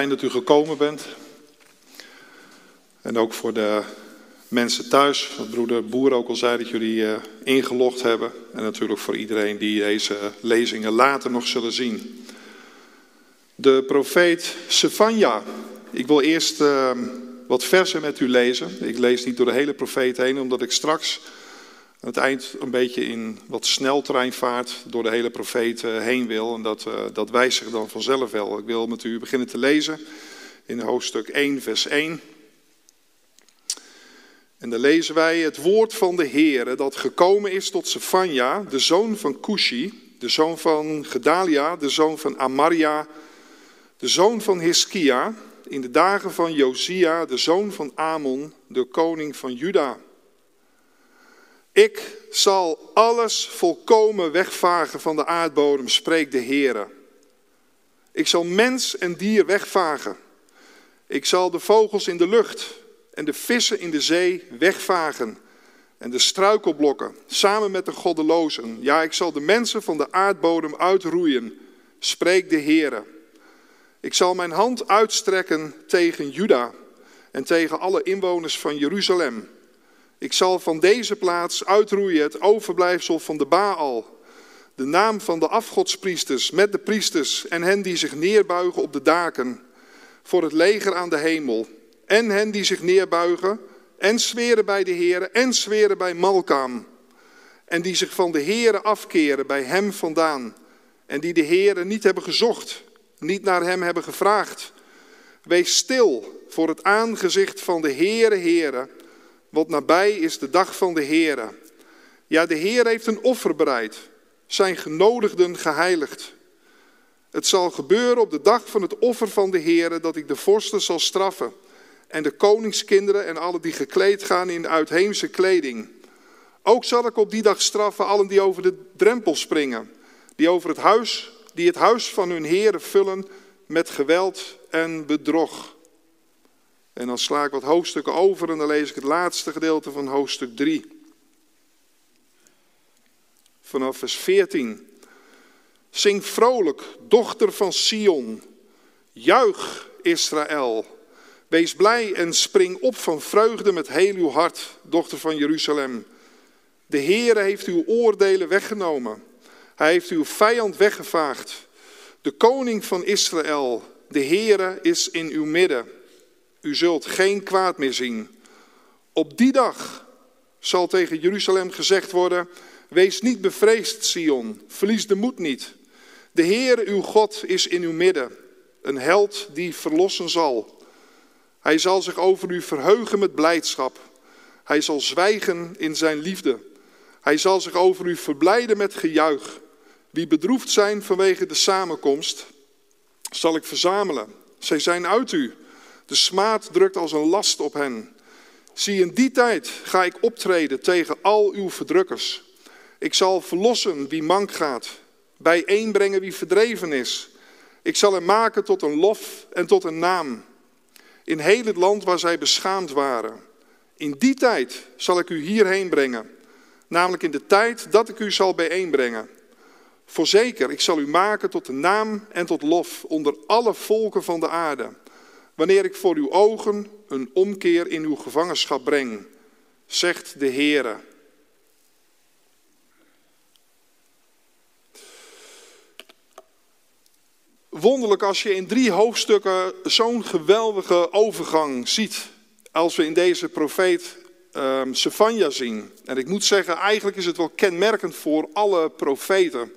Fijn dat u gekomen bent. En ook voor de mensen thuis, wat broeder Boer ook al zei, dat jullie uh, ingelogd hebben. En natuurlijk voor iedereen die deze lezingen later nog zullen zien. De profeet Sefania. Ik wil eerst uh, wat versen met u lezen. Ik lees niet door de hele profeet heen, omdat ik straks aan het eind een beetje in wat sneltreinvaart door de hele profeet eh, heen wil. En dat, uh, dat wijst zich dan vanzelf wel. Ik wil met u beginnen te lezen in hoofdstuk 1, vers 1. En dan lezen wij het woord van de Heere dat gekomen is tot Sefania, de zoon van Cushi, de zoon van Gedalia, de zoon van Amaria, de zoon van Hiskia, in de dagen van Josia, de zoon van Amon, de koning van Juda. Ik zal alles volkomen wegvagen van de aardbodem, spreekt de Heere. Ik zal mens en dier wegvagen. Ik zal de vogels in de lucht en de vissen in de zee wegvagen. En de struikelblokken, samen met de goddelozen. Ja, ik zal de mensen van de aardbodem uitroeien, spreekt de Heere. Ik zal mijn hand uitstrekken tegen Juda en tegen alle inwoners van Jeruzalem. Ik zal van deze plaats uitroeien het overblijfsel van de Baal, de naam van de afgodspriesters met de priesters en hen die zich neerbuigen op de daken voor het leger aan de hemel. En hen die zich neerbuigen en zweren bij de Heer en zweren bij Malkaam. En die zich van de Heere afkeren bij hem vandaan. En die de Heere niet hebben gezocht, niet naar hem hebben gevraagd. Wees stil voor het aangezicht van de Heere Heere want nabij is de dag van de Heere. Ja, de Heer heeft een offer bereid, zijn genodigden geheiligd. Het zal gebeuren op de dag van het offer van de Heere dat ik de vorsten zal straffen en de koningskinderen en alle die gekleed gaan in uitheemse kleding. Ook zal ik op die dag straffen allen die over de drempel springen, die over het huis, die het huis van hun Heere vullen met geweld en bedrog. En dan sla ik wat hoofdstukken over en dan lees ik het laatste gedeelte van hoofdstuk 3. Vanaf vers 14. Zing vrolijk, dochter van Sion. Juich, Israël. Wees blij en spring op van vreugde met heel uw hart, dochter van Jeruzalem. De Heere heeft uw oordelen weggenomen. Hij heeft uw vijand weggevaagd. De koning van Israël, de Heere, is in uw midden. U zult geen kwaad meer zien. Op die dag zal tegen Jeruzalem gezegd worden: Wees niet bevreesd, Sion, verlies de moed niet. De Heer, uw God, is in uw midden, een held die verlossen zal. Hij zal zich over u verheugen met blijdschap. Hij zal zwijgen in zijn liefde. Hij zal zich over u verblijden met gejuich. Wie bedroefd zijn vanwege de samenkomst, zal ik verzamelen. Zij zijn uit u. De smaad drukt als een last op hen. Zie, in die tijd ga ik optreden tegen al uw verdrukkers. Ik zal verlossen wie mank gaat, bijeenbrengen wie verdreven is. Ik zal hem maken tot een lof en tot een naam. In heel het land waar zij beschaamd waren. In die tijd zal ik u hierheen brengen. Namelijk in de tijd dat ik u zal bijeenbrengen. Voorzeker, ik zal u maken tot een naam en tot lof onder alle volken van de aarde wanneer ik voor uw ogen een omkeer in uw gevangenschap breng, zegt de Heere. Wonderlijk als je in drie hoofdstukken zo'n geweldige overgang ziet, als we in deze profeet um, zien. En ik moet zeggen, eigenlijk is het wel kenmerkend voor alle profeten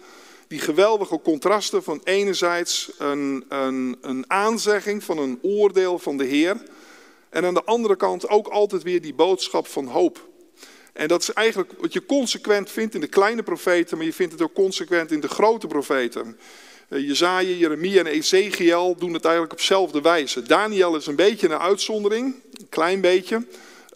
die geweldige contrasten van enerzijds een, een, een aanzegging van een oordeel van de Heer. En aan de andere kant ook altijd weer die boodschap van hoop. En dat is eigenlijk wat je consequent vindt in de kleine profeten, maar je vindt het ook consequent in de grote profeten. Eh, Jezaja, Jeremia en Ezekiel doen het eigenlijk op dezelfde wijze. Daniel is een beetje een uitzondering, een klein beetje.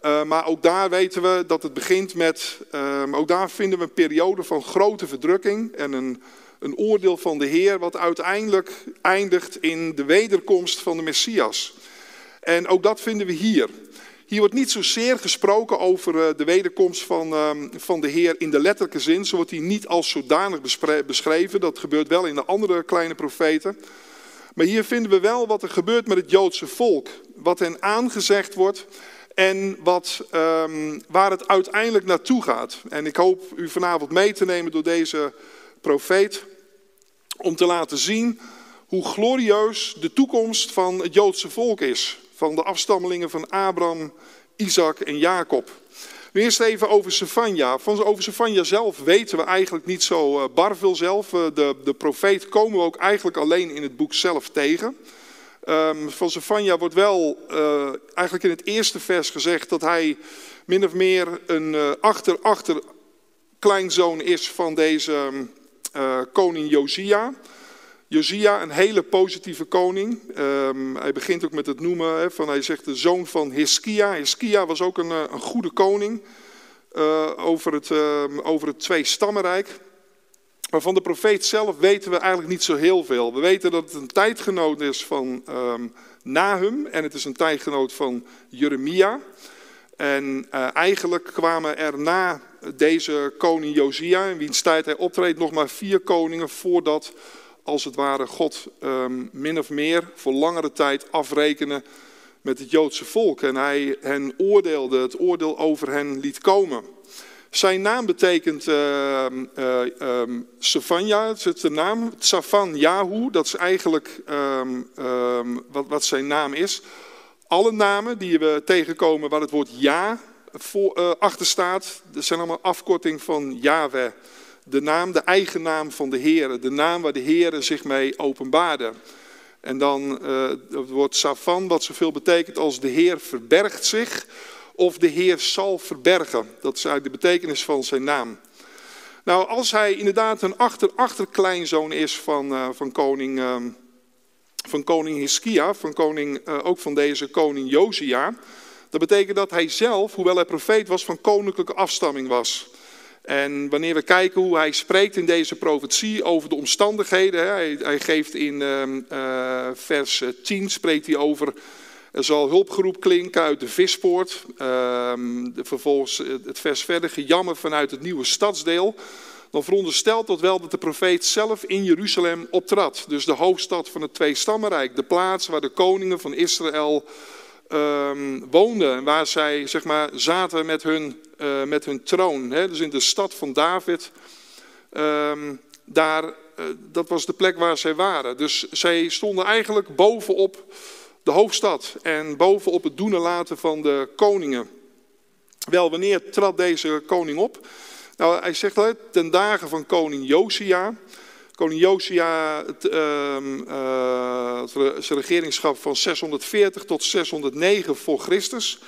Uh, maar ook daar weten we dat het begint met, uh, ook daar vinden we een periode van grote verdrukking en een, een oordeel van de Heer, wat uiteindelijk eindigt in de wederkomst van de Messias. En ook dat vinden we hier. Hier wordt niet zozeer gesproken over eh, de wederkomst van, ehm, van de Heer in de letterlijke zin. Zo wordt hij niet als zodanig beschreven. Dat gebeurt wel in de andere kleine profeten. Maar hier vinden we wel wat er gebeurt met het Joodse volk. Wat hen aangezegd wordt en wat, um, waar het uiteindelijk naartoe gaat. En ik hoop u vanavond mee te nemen door deze profeet. Om te laten zien hoe glorieus de toekomst van het Joodse volk is. Van de afstammelingen van Abraham, Isaac en Jacob. Eerst even over. Van over Sefania zelf weten we eigenlijk niet zo uh, bar veel zelf. Uh, de, de profeet komen we ook eigenlijk alleen in het boek zelf tegen. Um, van Sefania wordt wel uh, eigenlijk in het eerste vers gezegd dat hij min of meer een achter, achter kleinzoon is van deze koning Josia. Josia, een hele positieve koning. Um, hij begint ook met het noemen van, hij zegt de zoon van Hiskia. Hiskia was ook een, eh, een goede koning over, het, over het twee-stammenrijk. Maar van de profeet zelf weten we eigenlijk niet zo heel veel. We weten dat het een tijdgenoot is van um, Nahum en het is een tijdgenoot van Jeremia. En uh, eigenlijk kwamen er na deze koning Josia, in wiens tijd hij optreedt, nog maar vier koningen voordat als het ware God um, min of meer voor langere tijd afrekenen met het Joodse volk. En hij hen oordeelde, het oordeel over hen liet komen. Zijn naam betekent uh, Safanja, dat is de naam. Safan Yahu, dat is eigenlijk um, wat, wat, zijn naam is. Alle namen die we tegenkomen waar het woord ja voor, uh, achter staat, dat zijn allemaal afkorting van Yahweh de naam, de eigen naam van de Heer, de naam waar de Heer zich mee openbaarde. En dan uh, het woord Safan, wat zoveel betekent als de Heer verbergt zich of de Heer zal verbergen. Dat is eigenlijk de betekenis van zijn naam. Nou, als hij inderdaad een achter-achterkleinzoon is van, uh, van koning, uh, van koning Hiskia, van koning, uh, ook van deze koning Josia, dat betekent dat hij zelf, hoewel hij profeet was, van koninklijke afstamming was. En wanneer we kijken hoe hij spreekt in deze profetie over de omstandigheden, hij, geeft in uh, vers 10 spreekt hij over, er zal hulpgeroep klinken uit de vispoort. Uh, vervolgens het vers verder, gejammer vanuit het nieuwe stadsdeel. Dan veronderstelt dat wel dat de profeet zelf in Jeruzalem optrad. Dus de hoofdstad van het Tweestammenrijk, de plaats waar de koningen van Israël um, woonden. Waar zij zeg maar, zaten met hun, uh, met hun troon. Hè? Dus in de stad van David. Um, daar, uh, dat was de plek waar zij waren. Dus zij stonden eigenlijk bovenop de hoofdstad. En bovenop het doen en laten van de koningen. Wel, wanneer trad deze koning op? Nou, hij zegt al, ten dagen van koning Josia. Koning Josia, het, uh, uh, zijn regeringschap van 640 tot 609 voor Christus.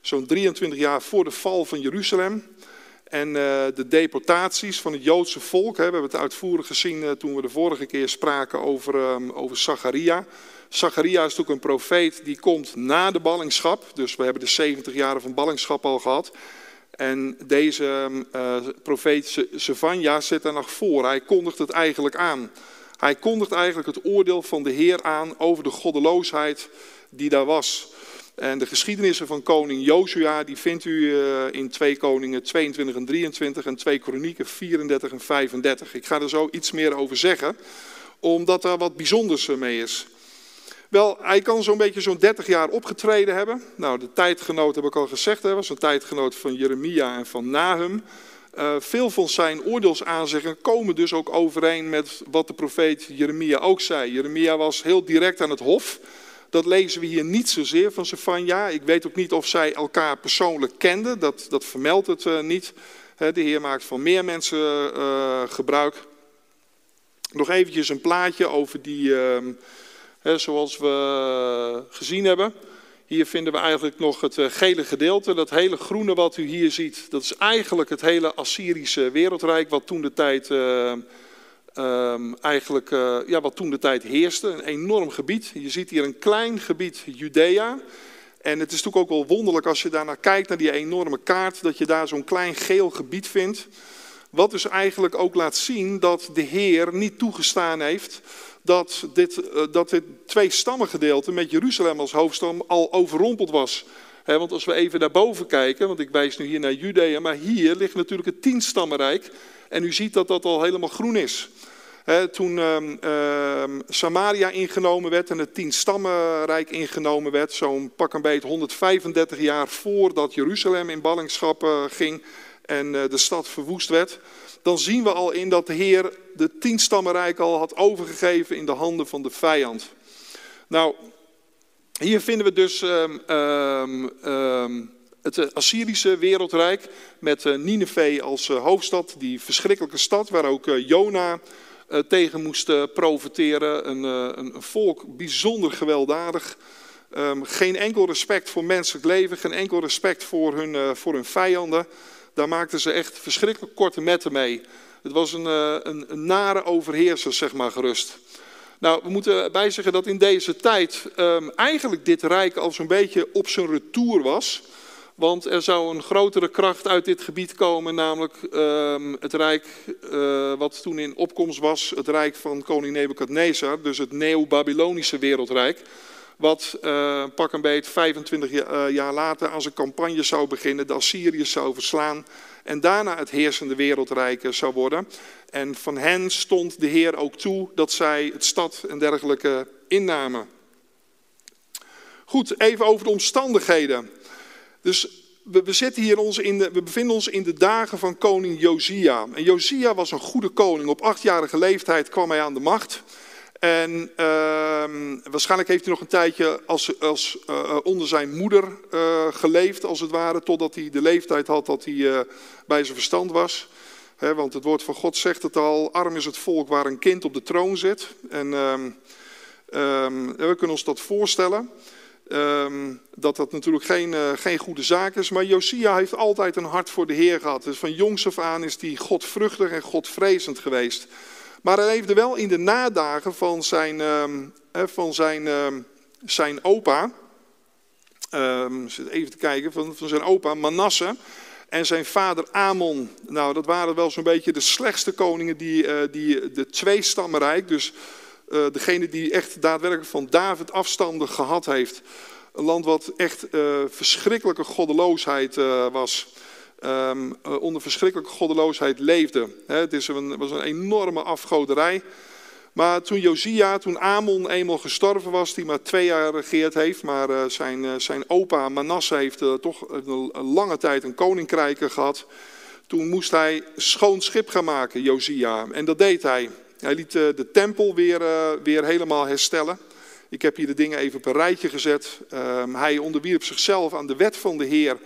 Zo'n 23 jaar voor de val van Jeruzalem. En uh, de deportaties van het Joodse volk. Hè, we hebben het uitvoerig gezien uh, toen we de vorige keer spraken over, um, over Zacharia. Zacharia is natuurlijk een profeet die komt na de ballingschap. Dus we hebben de 70 jaren van ballingschap al gehad. En deze uh, profeet Savanja zet daar nog voor. Hij kondigt het eigenlijk aan. Hij kondigt eigenlijk het oordeel van de Heer aan over de goddeloosheid die daar was. En de geschiedenissen van koning Jozua, die vindt u uh, in 2 Koningen 22 en 23 en 2 Kronieken 34 en 35. Ik ga er zo iets meer over zeggen, omdat daar wat bijzonders mee is. Wel, hij kan zo'n beetje zo'n 30 jaar opgetreden hebben. Nou, de tijdgenoot heb ik al gezegd, hè, was een tijdgenoot van Jeremia en van Nahum. Uh, veel van zijn oordeelsaanzeggingen komen dus ook overeen met wat de profeet Jeremia ook zei. Jeremia was heel direct aan het hof. Dat lezen we hier niet zozeer van Sefania. Ik weet ook niet of zij elkaar persoonlijk kenden. Dat, dat vermeldt het uh, niet. De Heer maakt van meer mensen uh, gebruik. Nog eventjes een plaatje over die ehm, zoals we gezien hebben. Hier vinden we eigenlijk nog het eh, gele gedeelte. Dat hele groene wat u hier ziet, dat is eigenlijk het hele Assyrische wereldrijk wat toen de tijd, uh, um, eigenlijk, ja, wat toen de tijd heerste. Een enorm gebied. Je ziet hier een klein gebied Judea. En het is natuurlijk ook wel wonderlijk als je daarnaar kijkt, naar die enorme kaart, dat je daar zo'n klein geel gebied vindt. Wat dus eigenlijk ook laat zien dat de Heer niet toegestaan heeft dat dit, eh, dat dit twee stammengedeelte met Jeruzalem als hoofdstam al overrompeld was. want als we even naar boven kijken, want ik wijs nu hier naar Judea, maar hier ligt natuurlijk het tienstammenrijk. En u ziet dat dat al helemaal groen is. toen ehm, ehm, Samaria ingenomen werd en het tien-stammenrijk ingenomen werd, zo'n pak een beet 135 jaar voordat Jeruzalem in ballingschap eh, ging en eh, de stad verwoest werd, dan zien we al in dat de Heer de tien-stammenrijk al had overgegeven in de handen van de vijand. Nou, hier vinden we dus um, het Assyrische wereldrijk met uh, Nineveh als hoofdstad, die verschrikkelijke stad waar ook Jona tegen moesten profiteren. Een, een, volk bijzonder gewelddadig. Geen enkel respect voor menselijk leven, geen enkel respect voor hun, voor hun vijanden. Daar maakten ze echt verschrikkelijk korte metten mee. Het was een, een, een nare overheerser, zeg maar gerust. Nou, we moeten bijzeggen dat in deze tijd um, eigenlijk dit rijk al zo'n beetje op zijn retour was. Want er zou een grotere kracht uit dit gebied komen, namelijk uh, het rijk uh, wat toen in opkomst was, het rijk van koning Nebukadnezar, dus het Neo-Babylonische wereldrijk. Wat uh, pak een beet 25 jaar, uh, jaar later als een campagne zou beginnen, de Assyriërs zou verslaan en daarna het heersende wereldrijk zou worden. En van hen stond de Heer ook toe dat zij het stad en dergelijke innamen. Goed, even over de omstandigheden. Dus we, we, zitten hier ons in de, we bevinden ons in de dagen van koning Josia. En Josia was een goede koning. Op achtjarige leeftijd kwam hij aan de macht. En uh, waarschijnlijk heeft hij nog een tijdje als, als, uh, onder zijn moeder uh, geleefd, als het ware, totdat hij de leeftijd had dat hij uh, bij zijn verstand was. Want het woord van God zegt het al, arm is het volk waar een kind op de troon zit. En um, we kunnen ons dat voorstellen. Dat dat natuurlijk geen, geen goede zaak is. Maar Josia heeft altijd een hart voor de Heer gehad. Dus van jongs af aan is hij godvruchtig en godvrezend geweest. Maar hij leefde wel in de nadagen van zijn, um, van zijn, um, zijn opa. even te kijken, van, van zijn opa Manasse. En zijn vader Amon. Nou, dat waren wel zo'n beetje de slechtste koningen die, uh, die de tweestammenrijk. Dus uh, degene die echt daadwerkelijk van David afstanden gehad heeft. Een land wat echt uh, verschrikkelijke goddeloosheid was. Um, onder verschrikkelijke goddeloosheid leefde. He, het is een, was een enorme afgoderij. Maar toen Josia, toen Amon eenmaal gestorven was, die maar twee jaar regeerd heeft, maar uh, zijn, uh, zijn opa Manasse heeft toch een, lange tijd een koninkrijk gehad. Toen moest hij schoon schip gaan maken, Josia. En dat deed hij. Hij liet de tempel weer, weer helemaal herstellen. Ik heb hier de dingen even op een rijtje gezet. Um, hij onderwierp zichzelf aan de wet van de Heer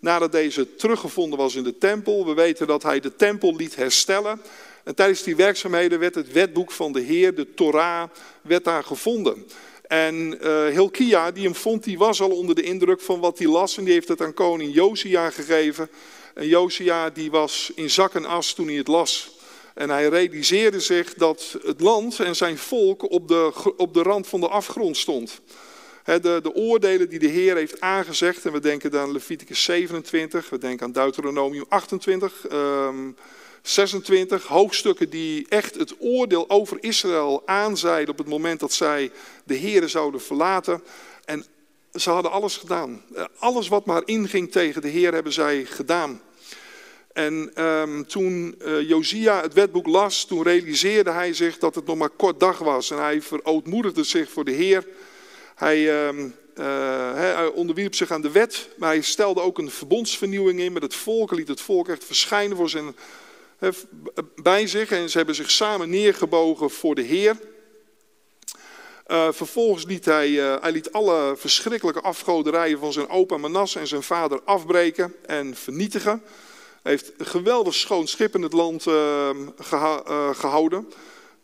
nadat deze teruggevonden was in de tempel. We weten dat hij de tempel liet herstellen. En tijdens die werkzaamheden werd het wetboek van de Heer, de Torah, werd daar gevonden. En uh, Hilkia, die hem vond, die was al onder de indruk van wat hij las. En die heeft het aan koning Josia gegeven. En Josia die was in zak en as toen hij het las. En hij realiseerde zich dat het land en zijn volk op de, op de rand van de afgrond stond. De, de, oordelen die de Heer heeft aangezegd, en we denken aan Leviticus 27, we denken aan Deuteronomium 28, um, 26, hoofdstukken die echt het oordeel over Israël aanzeiden op het moment dat zij de Heer zouden verlaten. En ze hadden alles gedaan. Alles wat maar inging tegen de Heer hebben zij gedaan. En um, toen uh, Josia het wetboek las, toen realiseerde hij zich dat het nog maar kort dag was. En hij verootmoedigde zich voor de Heer. Hij, uh, hij onderwierp zich aan de wet, maar hij stelde ook een verbondsvernieuwing in met het volk. Hij liet het volk echt verschijnen voor zijn, uh, bij zich. En ze hebben zich samen neergebogen voor de Heer. Uh, vervolgens liet hij, hij liet alle verschrikkelijke afgoderijen van zijn opa Manasse en zijn vader afbreken en vernietigen heeft een geweldig schoon schip in het land uh, gehouden.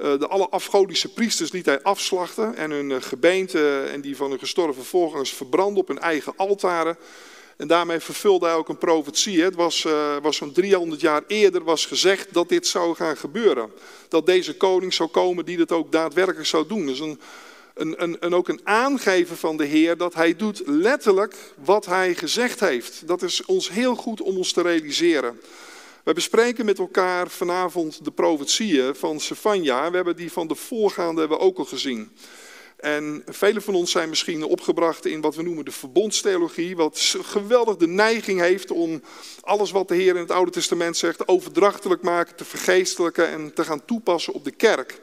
Uh, de alle afgodische priesters liet hij afslachten en hun uh, gebeente en die van hun gestorven voorgangers verbranden op hun eigen altaren. En daarmee vervulde hij ook een profetie. Het was, uh, was zo'n 300 jaar eerder was gezegd dat dit zou gaan gebeuren. Dat deze koning zou komen die dit ook daadwerkelijk zou doen. Dus een een, een, een, ook een aangeven van de Heer dat hij doet letterlijk wat hij gezegd heeft. Dat is ons heel goed om ons te realiseren. We bespreken met elkaar vanavond de profetieën van Sefania. We hebben die van de voorgaande hebben ook al gezien. En velen van ons zijn misschien opgebracht in wat we noemen de verbondstheologie, wat geweldig de neiging heeft om alles wat de Heer in het Oude Testament zegt overdrachtelijk maken, te vergeestelijken en te gaan toepassen op de kerk.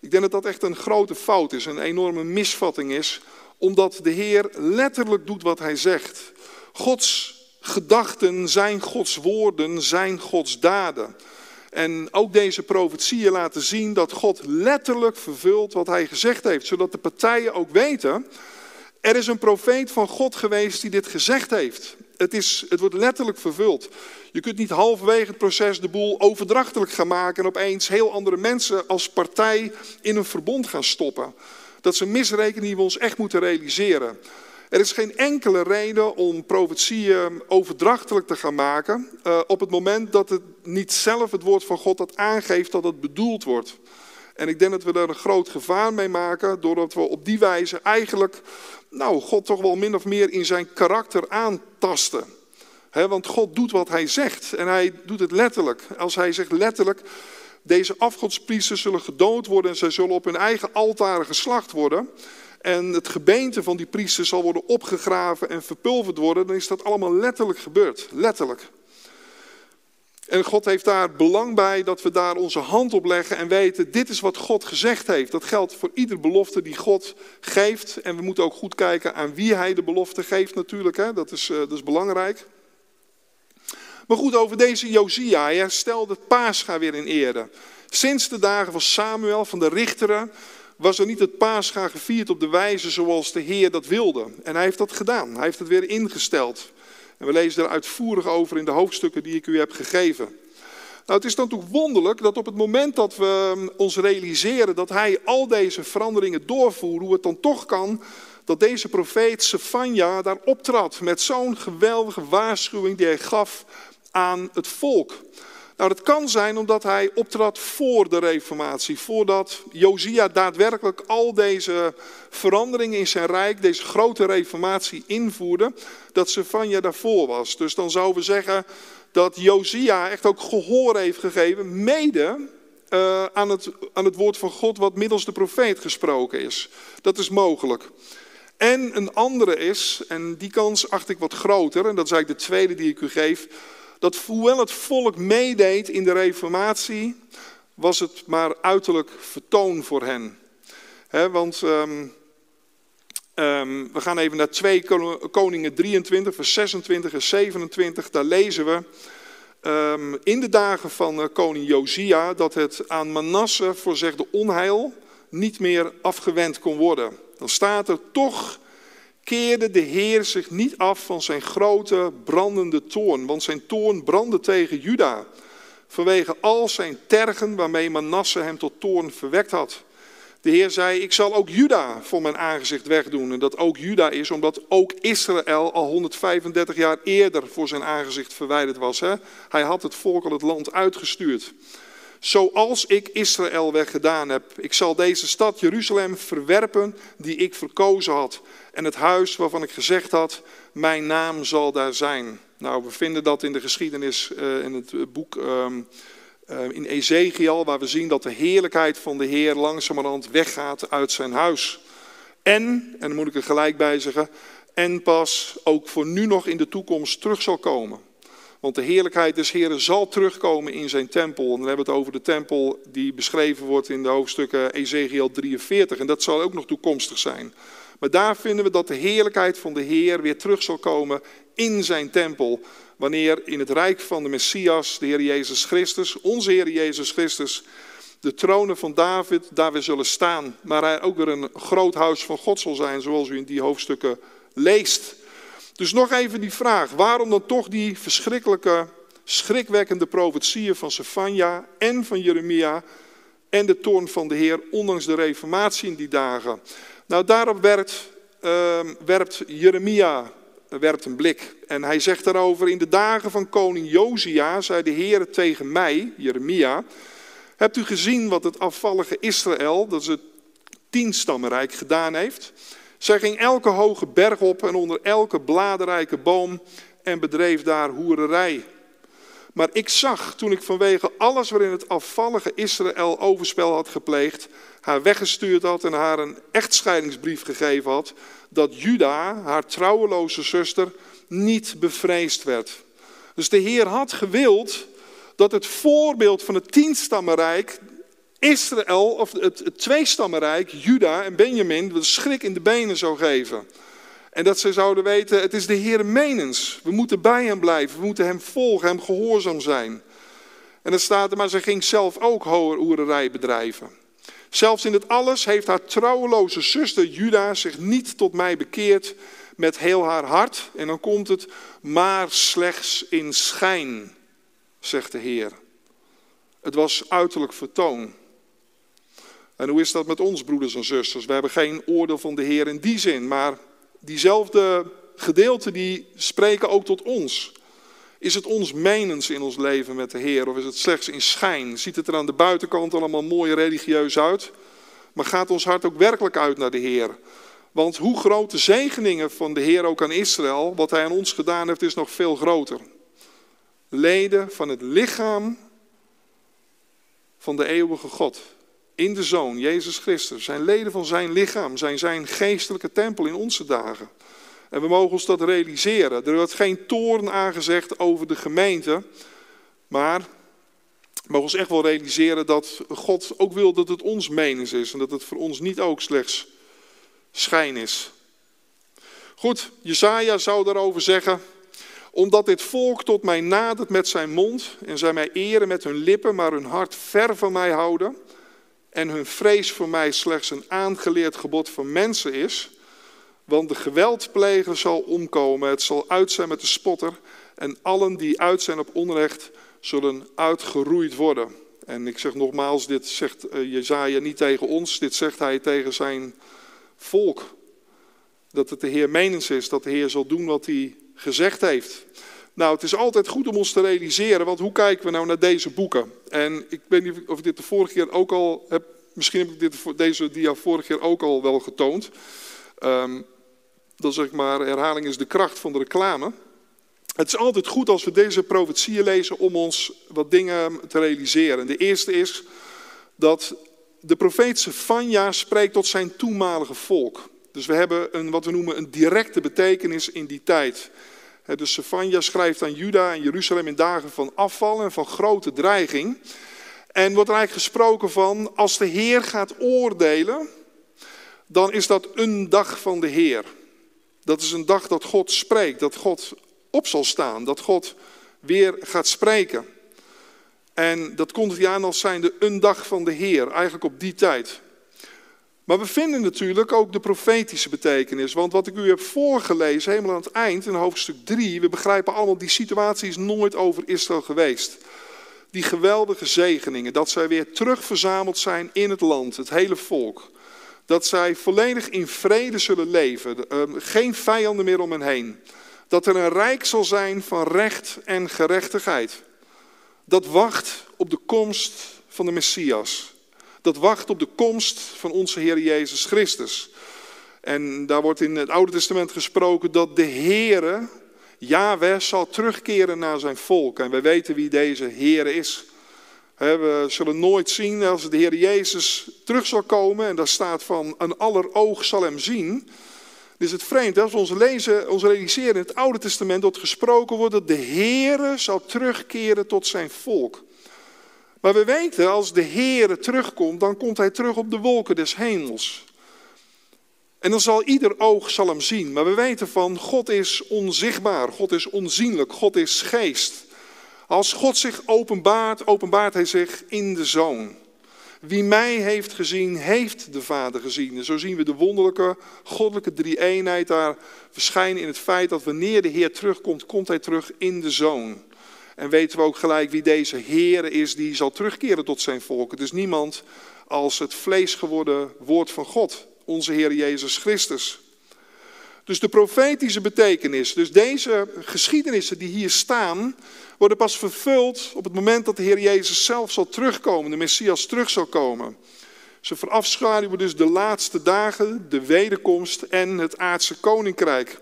Ik denk dat dat echt een grote fout is, een enorme misvatting is, omdat de Heer letterlijk doet wat hij zegt. Gods gedachten zijn Gods woorden, zijn Gods daden. En ook deze profetieën laten zien dat God letterlijk vervult wat hij gezegd heeft, zodat de partijen ook weten, er is een profeet van God geweest die dit gezegd heeft. Het, is, het wordt letterlijk vervuld. Je kunt niet halverwege het proces de boel overdrachtelijk gaan maken en opeens heel andere mensen als partij in een verbond gaan stoppen. Dat is een misrekening die we ons echt moeten realiseren. Er is geen enkele reden om profetieën overdrachtelijk te gaan maken uh, op het moment dat het niet zelf het woord van God dat aangeeft dat het bedoeld wordt. En ik denk dat we daar een groot gevaar mee maken, doordat we op die wijze eigenlijk, nou, God toch wel min of meer in zijn karakter aantasten. want God doet wat hij zegt en hij doet het letterlijk. Als hij zegt letterlijk, deze afgodspriesters zullen gedood worden en zij zullen op hun eigen altaren geslacht worden. En het gebeente van die priesters zal worden opgegraven en verpulverd worden. Dan is dat allemaal letterlijk gebeurd. Letterlijk. En God heeft daar belang bij dat we daar onze hand op leggen en weten, dit is wat God gezegd heeft. Dat geldt voor ieder belofte die God geeft. En we moeten ook goed kijken aan wie hij de belofte geeft natuurlijk. Hè? Dat, is, is belangrijk. Maar goed, over deze Josia. Hij stelde het paascha weer in ere. Sinds de dagen van Samuel, van de richteren, was er niet het paascha gevierd op de wijze zoals de Heer dat wilde. En hij heeft dat gedaan. Hij heeft het weer ingesteld. En we lezen er uitvoerig over in de hoofdstukken die ik u heb gegeven. Nou, het is dan toch wonderlijk dat op het moment dat we um, ons realiseren dat hij al deze veranderingen doorvoert, hoe het dan toch kan dat deze profeet Sefania daar optrad met zo'n geweldige waarschuwing die hij gaf aan het volk. Nou, dat kan zijn omdat hij optrad voor de reformatie, voordat Josia daadwerkelijk al deze veranderingen in zijn rijk, deze grote reformatie invoerde, dat Sefania daarvoor was. Dus dan zouden we zeggen dat Josia echt ook gehoor heeft gegeven, mede uh, aan, het, aan het woord van God wat middels de profeet gesproken is. Dat is mogelijk. En een andere is, en die kans acht ik wat groter, en dat is eigenlijk de tweede die ik u geef, dat hoewel het volk meedeed in de reformatie, was het maar uiterlijk vertoon voor hen. want um, um, we gaan even naar 2 Koningen 23, vers 26 en 27. Daar lezen we um, in de dagen van uh, koning Josia dat het aan Manasse voorzegde onheil niet meer afgewend kon worden. Dan staat er toch keerde de Heer zich niet af van zijn grote brandende toorn, want zijn toorn brandde tegen Juda, vanwege al zijn tergen waarmee Manasse hem tot toorn verwekt had. De Heer zei, ik zal ook Juda voor mijn aangezicht wegdoen. En dat ook Juda is, omdat ook Israël al 135 jaar eerder voor zijn aangezicht verwijderd was. Hè? Hij had het volk al het land uitgestuurd. Zoals ik Israël weggedaan heb. Ik zal deze stad Jeruzalem verwerpen die ik verkozen had. En het huis waarvan ik gezegd had, mijn naam zal daar zijn. Nou, we vinden dat in de geschiedenis, uh, in het boek um, uh, in Ezekiel, waar we zien dat de heerlijkheid van de Heer langzamerhand weggaat uit zijn huis. En, en dan moet ik er gelijk bij zeggen, en pas ook voor nu nog in de toekomst terug zal komen. Want de heerlijkheid des Heren zal terugkomen in zijn tempel. En dan hebben we het over de tempel die beschreven wordt in de hoofdstukken Ezekiel 43. En dat zal ook nog toekomstig zijn. Maar daar vinden we dat de heerlijkheid van de Heer weer terug zal komen in zijn tempel. Wanneer in het rijk van de Messias, de Heer Jezus Christus, onze Heer Jezus Christus, de tronen van David daar weer zullen staan. Maar hij ook weer een groot huis van God zal zijn, zoals u in die hoofdstukken leest. Dus nog even die vraag, waarom dan toch die verschrikkelijke, schrikwekkende profetieën van Sefania en van Jeremia en de toorn van de Heer, ondanks de reformatie in die dagen? Nou, daarop werpt, uh, werpt Jeremia werpt een blik. En hij zegt daarover, in de dagen van koning Josia zei de Heer tegen mij, Jeremia, hebt u gezien wat het afvallige Israël, dat is het tienstammenrijk, gedaan heeft? Zij ging elke hoge berg op en onder elke bladerrijke boom en bedreef daar hoererij. Maar ik zag toen ik vanwege alles waarin het afvallige Israël overspel had gepleegd, haar weggestuurd had en haar een echtscheidingsbrief gegeven had, dat Juda, haar trouweloze zuster, niet bevreesd werd. Dus de Heer had gewild dat het voorbeeld van het tienstammenrijk Israël, of het, het tweestammenrijk, Juda en Benjamin, de schrik in de benen zou geven. En dat ze zouden weten, het is de Heer menens. We moeten bij hem blijven, we moeten hem volgen, hem gehoorzaam zijn. En dan staat er, maar ze ging zelf ook hoererij bedrijven. Zelfs in het alles heeft haar trouweloze zuster Juda zich niet tot mij bekeerd met heel haar hart. En dan komt het, maar slechts in schijn, zegt de Heer. Het was uiterlijk vertoon. En hoe is dat met ons, broeders en zusters? We hebben geen oordeel van de Heer in die zin, maar diezelfde gedeelten die spreken ook tot ons. Is het ons menens in ons leven met de Heer of is het slechts in schijn? Ziet het er aan de buitenkant allemaal mooi religieus uit? Maar gaat ons hart ook werkelijk uit naar de Heer? Want hoe groot de zegeningen van de Heer ook aan Israël, wat Hij aan ons gedaan heeft, is nog veel groter. Leden van het lichaam van de eeuwige God in de Zoon, Jezus Christus, zijn leden van zijn lichaam, zijn zijn geestelijke tempel in onze dagen. En we mogen ons dat realiseren. Er wordt geen toorn aangezegd over de gemeente, maar we mogen ons echt wel realiseren dat God ook wil dat het ons menens is en dat het voor ons niet ook slechts schijn is. Goed, Jesaja zou daarover zeggen, omdat dit volk tot mij nadert met zijn mond en zij mij eren met hun lippen, maar hun hart ver van mij houden en hun vrees voor mij slechts een aangeleerd gebod van mensen is. Want de geweldpleger zal omkomen, het zal uit zijn met de spotter. En allen die uit zijn op onrecht zullen uitgeroeid worden. En ik zeg nogmaals, dit zegt eh, Jezaja niet tegen ons, dit zegt hij tegen zijn volk. Dat het de Heer menens is, dat de Heer zal doen wat hij gezegd heeft. Nou, het is altijd goed om ons te realiseren, want hoe kijken we nou naar deze boeken? En ik weet niet of ik dit de vorige keer ook al heb, misschien heb ik dit, deze dia vorige keer ook al wel getoond. Um, dan zeg maar, herhaling is de kracht van de reclame. Het is altijd goed als we deze profetieën lezen om ons wat dingen te realiseren. De eerste is dat de profeet Sefania spreekt tot zijn toenmalige volk. Dus we hebben een, wat we noemen een directe betekenis in die tijd. Dus Sefania schrijft aan Juda en Jeruzalem in dagen van afval en van grote dreiging. En wordt er eigenlijk gesproken van, als de Heer gaat oordelen, dan is dat een dag van de Heer. Dat is een dag dat God spreekt, dat God op zal staan, dat God weer gaat spreken. En dat komt hij aan als zijnde een dag van de Heer, eigenlijk op die tijd. Maar we vinden natuurlijk ook de profetische betekenis. Want wat ik u heb voorgelezen, helemaal aan het eind, in hoofdstuk 3, we begrijpen allemaal, die situatie is nooit over Israël geweest. Die geweldige zegeningen, dat zij weer terugverzameld zijn in het land, het hele volk. Dat zij volledig in vrede zullen leven, ehm, geen vijanden meer om hen heen. Dat er een rijk zal zijn van recht en gerechtigheid. Dat wacht op de komst van de Messias dat wacht op de komst van onze Heer Jezus Christus. En daar wordt in het Oude Testament gesproken dat de Heere, Yahweh, zal terugkeren naar zijn volk. En wij weten wie deze Heere is. We zullen nooit zien als de Heer Jezus terug zal komen. En daar staat van, een aller oog zal hem zien. is het vreemd, als we ons, lezen, ons realiseren in het Oude Testament dat gesproken wordt dat de Heere zal terugkeren tot zijn volk. Maar we weten, als de Heer terugkomt, dan komt hij terug op de wolken des hemels. En dan zal ieder oog zal hem zien. Maar we weten van, God is onzichtbaar, God is onzienlijk, God is geest. Als God zich openbaart, openbaart hij zich in de Zoon. Wie mij heeft gezien, heeft de Vader gezien. En zo zien we de wonderlijke, goddelijke drie-eenheid daar verschijnen in het feit dat wanneer de Heer terugkomt, komt hij terug in de Zoon. En weten we ook gelijk wie deze Heer is die zal terugkeren tot zijn volk. Het is niemand als het vlees geworden woord van God, onze Heer Jezus Christus. Dus de profetische betekenis, dus deze geschiedenissen die hier staan, worden pas vervuld op het moment dat de Heer Jezus zelf zal terugkomen, de Messias terug zal komen. Ze verafschaduwen dus de laatste dagen, de wederkomst en het aardse koninkrijk.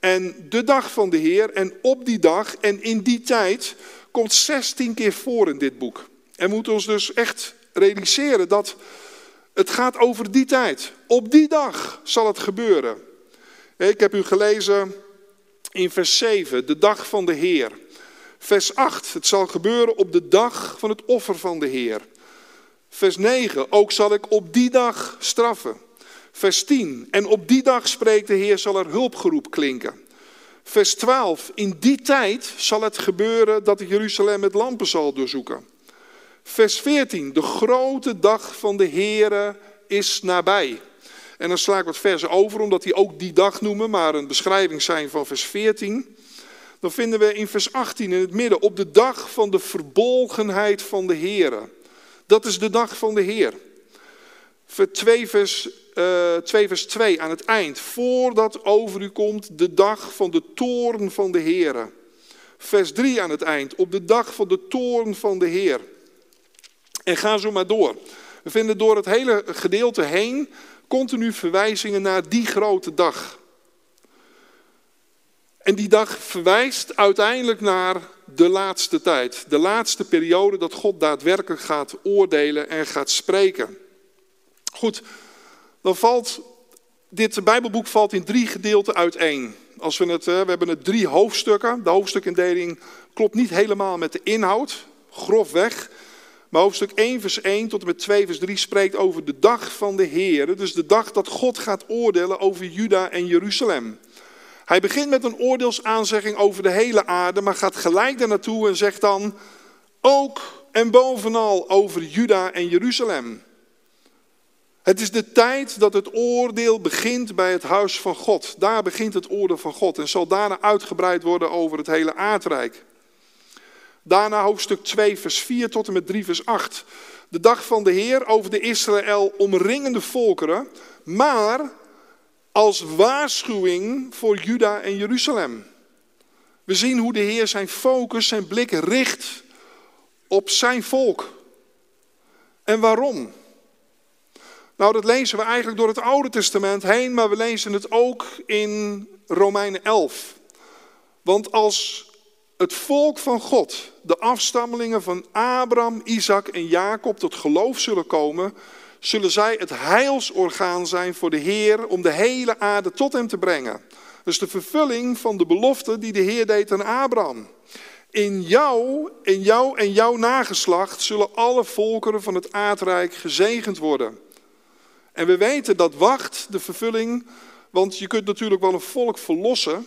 En de dag van de Heer en op die dag en in die tijd komt 16 keer voor in dit boek. En moeten ons dus echt realiseren dat het gaat over die tijd. Op die dag zal het gebeuren. Ik heb u gelezen in vers 7, de dag van de Heer. Vers 8, het zal gebeuren op de dag van het offer van de Heer. Vers 9, ook zal ik op die dag straffen. Vers 10, en op die dag spreekt de Heer, zal er hulpgeroep klinken. Vers 12, in die tijd zal het gebeuren dat ik Jeruzalem met lampen zal doorzoeken. Vers 14, de grote dag van de Heere is nabij. En dan sla ik wat versen over, omdat die ook die dag noemen, maar een beschrijving zijn van vers 14. Dan vinden we in vers 18 in het midden, op de dag van de verbolgenheid van de Heere. Dat is de dag van de Heer. 2 vers, uh, 2 vers 2 aan het eind. Voordat over u komt de dag van de toorn van de Heer. Vers 3 aan het eind. Op de dag van de toorn van de Heer. En ga zo maar door. We vinden door het hele gedeelte heen continu verwijzingen naar die grote dag. En die dag verwijst uiteindelijk naar de laatste tijd. De laatste periode dat God daadwerkelijk gaat oordelen en gaat spreken. Goed, dan valt dit Bijbelboek valt in drie gedeelten uiteen. Als we, het, eh, we hebben het drie hoofdstukken. De hoofdstukindeling klopt niet helemaal met de inhoud, grofweg. Maar hoofdstuk 1, vers 1 tot en met 2, vers 3 spreekt over de dag van de Heer. Dus de dag dat God gaat oordelen over Juda en Jeruzalem. Hij begint met een oordeelsaanzegging over de hele aarde, maar gaat gelijk daar naartoe en zegt dan ook en bovenal over Juda en Jeruzalem. Het is de tijd dat het oordeel begint bij het huis van God. Daar begint het oordeel van God en zal daarna uitgebreid worden over het hele aardrijk. Daarna hoofdstuk 2, vers 4 tot en met 3, vers 8. De dag van de Heer over de Israël omringende volkeren, maar als waarschuwing voor Juda en Jeruzalem. We zien hoe de Heer zijn focus, zijn blik richt op zijn volk. En waarom? Nou, dat lezen we eigenlijk door het Oude Testament heen, maar we lezen het ook in Romeinen 11. Want als het volk van God, de afstammelingen van Abraham, Isaac en Jacob tot geloof zullen komen, zullen zij het heilsorgaan zijn voor de Heer om de hele aarde tot hem te brengen. Dus de vervulling van de belofte die de Heer deed aan Abraham. In jou, in jou en jouw nageslacht zullen alle volkeren van het aardrijk gezegend worden. En we weten dat wacht de vervulling, want je kunt natuurlijk wel een volk verlossen,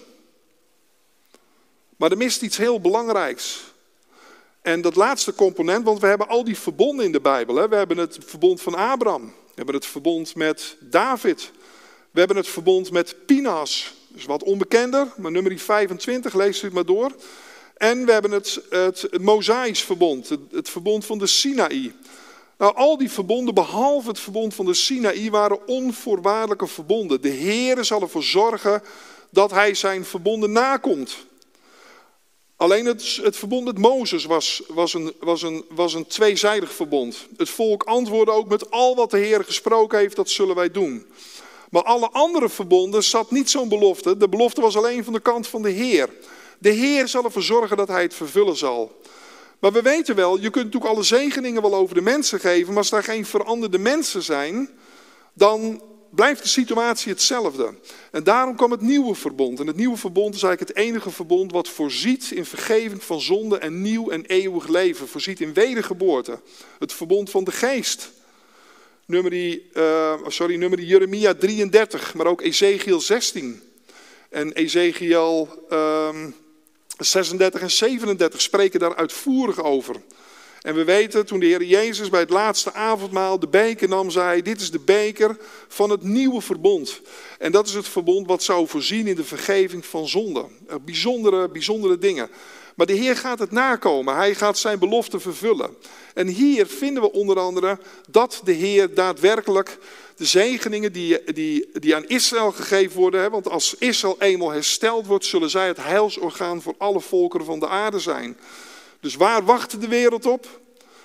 maar er mist iets heel belangrijks. En dat laatste component, want we hebben al die verbonden in de Bijbel. Hè? We hebben het verbond van Abraham. We hebben het verbond met David. We hebben het verbond met Pinas. Dus wat onbekender, maar nummer 25, lees het maar door. En we hebben het, het, verbond, het, het verbond van de Sinaï. Nou, al die verbonden, behalve het verbond van de Sinaï, waren onvoorwaardelijke verbonden. De Heer zal ervoor zorgen dat hij zijn verbonden nakomt. Alleen het, het verbond met Mozes was, was, een, was, een, was een tweezijdig verbond. Het volk antwoordde ook met al wat de Heer gesproken heeft, dat zullen wij doen. Maar alle andere verbonden zat niet zo'n belofte. De belofte was alleen van de kant van de Heer. De Heer zal ervoor zorgen dat hij het vervullen zal. Maar we weten wel, je kunt natuurlijk alle zegeningen wel over de mensen geven, maar als daar geen veranderde mensen zijn, dan blijft de situatie hetzelfde. En daarom kwam het nieuwe verbond. En het nieuwe verbond is eigenlijk het enige verbond wat voorziet in vergeving van zonde en nieuw en eeuwig leven. Voorziet in wedergeboorte. Het verbond van de geest. Nummer, uh, sorry, nummer Jeremia 33, maar ook Ezekiel 16. En Ezekiel 36 ehm, en 37 spreken daar uitvoerig over. En we weten, toen de Heer Jezus bij het laatste avondmaal de beker nam, zei hij, dit is de beker van het nieuwe verbond. En dat is het verbond wat zou voorzien in de vergeving van zonden. Bijzondere, bijzondere dingen. Maar de Heer gaat het nakomen. Hij gaat zijn belofte vervullen. En hier vinden we onder andere dat de Heer daadwerkelijk de zegeningen die, die, die aan Israël gegeven worden. Want als Israël eenmaal hersteld wordt, zullen zij het heilsorgaan voor alle volkeren van de aarde zijn. Dus waar wacht de wereld op?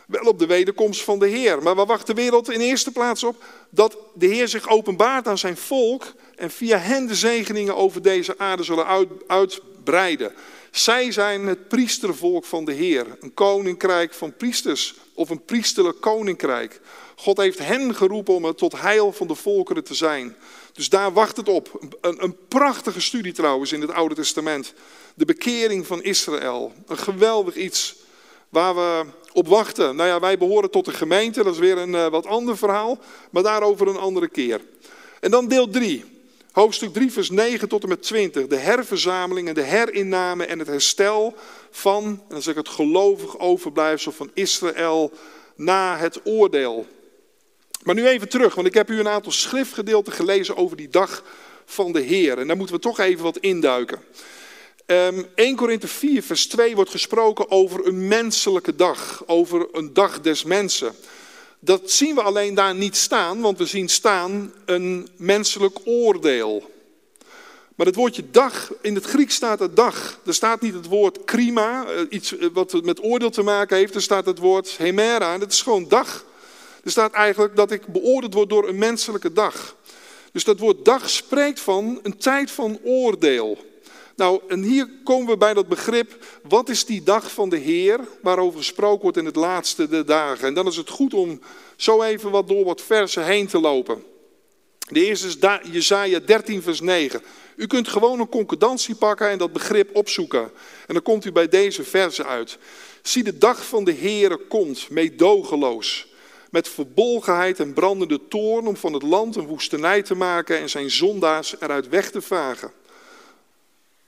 Wel op de wederkomst van de Heer. Maar waar wacht de wereld in eerste plaats op? Dat de Heer zich openbaart aan zijn volk en via hen de zegeningen over deze aarde zullen uit, verbreiden. Zij zijn het priestervolk van de Heer, een koninkrijk van priesters of een priesterlijk koninkrijk. God heeft hen geroepen om het tot heil van de volkeren te zijn. Dus daar wacht het op. Een, een prachtige studie trouwens in het Oude Testament. De bekering van Israël. Een geweldig iets waar we op wachten. Nou ja, wij behoren tot de gemeente, dat is weer een uh, wat ander verhaal, maar daarover een andere keer. En dan deel 3, hoofdstuk 3, vers 9 tot en met 20. De herverzameling en de herinname en het herstel van, dan zeg ik het gelovig overblijfsel van Israël na het oordeel. Maar nu even terug, want ik heb u een aantal schriftgedeelten gelezen over die dag van de Heer. En daar moeten we toch even wat induiken. 1 ehm, Korinthe 4, vers 2 wordt gesproken over een menselijke dag, over een dag des mensen. Dat zien we alleen daar niet staan, want we zien staan een menselijk oordeel. Maar het woordje dag, in het Grieks staat het dag. Er staat niet het woord krima, eh, iets eh, wat met oordeel te maken heeft. Er staat het woord hemera en dat is gewoon dag. Er staat eigenlijk dat ik beoordeeld word door een menselijke dag. Dus dat woord dag spreekt van een tijd van oordeel. Nou, en hier komen we bij dat begrip, wat is die dag van de Heer, waarover gesproken wordt in het laatste de dagen. En dan is het goed om zo even wat door wat versen heen te lopen. De eerste is Jezaja 13 vers 9. U kunt gewoon een concordantie pakken en dat begrip opzoeken. En dan komt u bij deze versen uit. Zie de dag van de Heere komt, meedogenloos. Met verbolgenheid en brandende toorn om van het land een woestenij te maken en zijn zondaars eruit weg te vagen.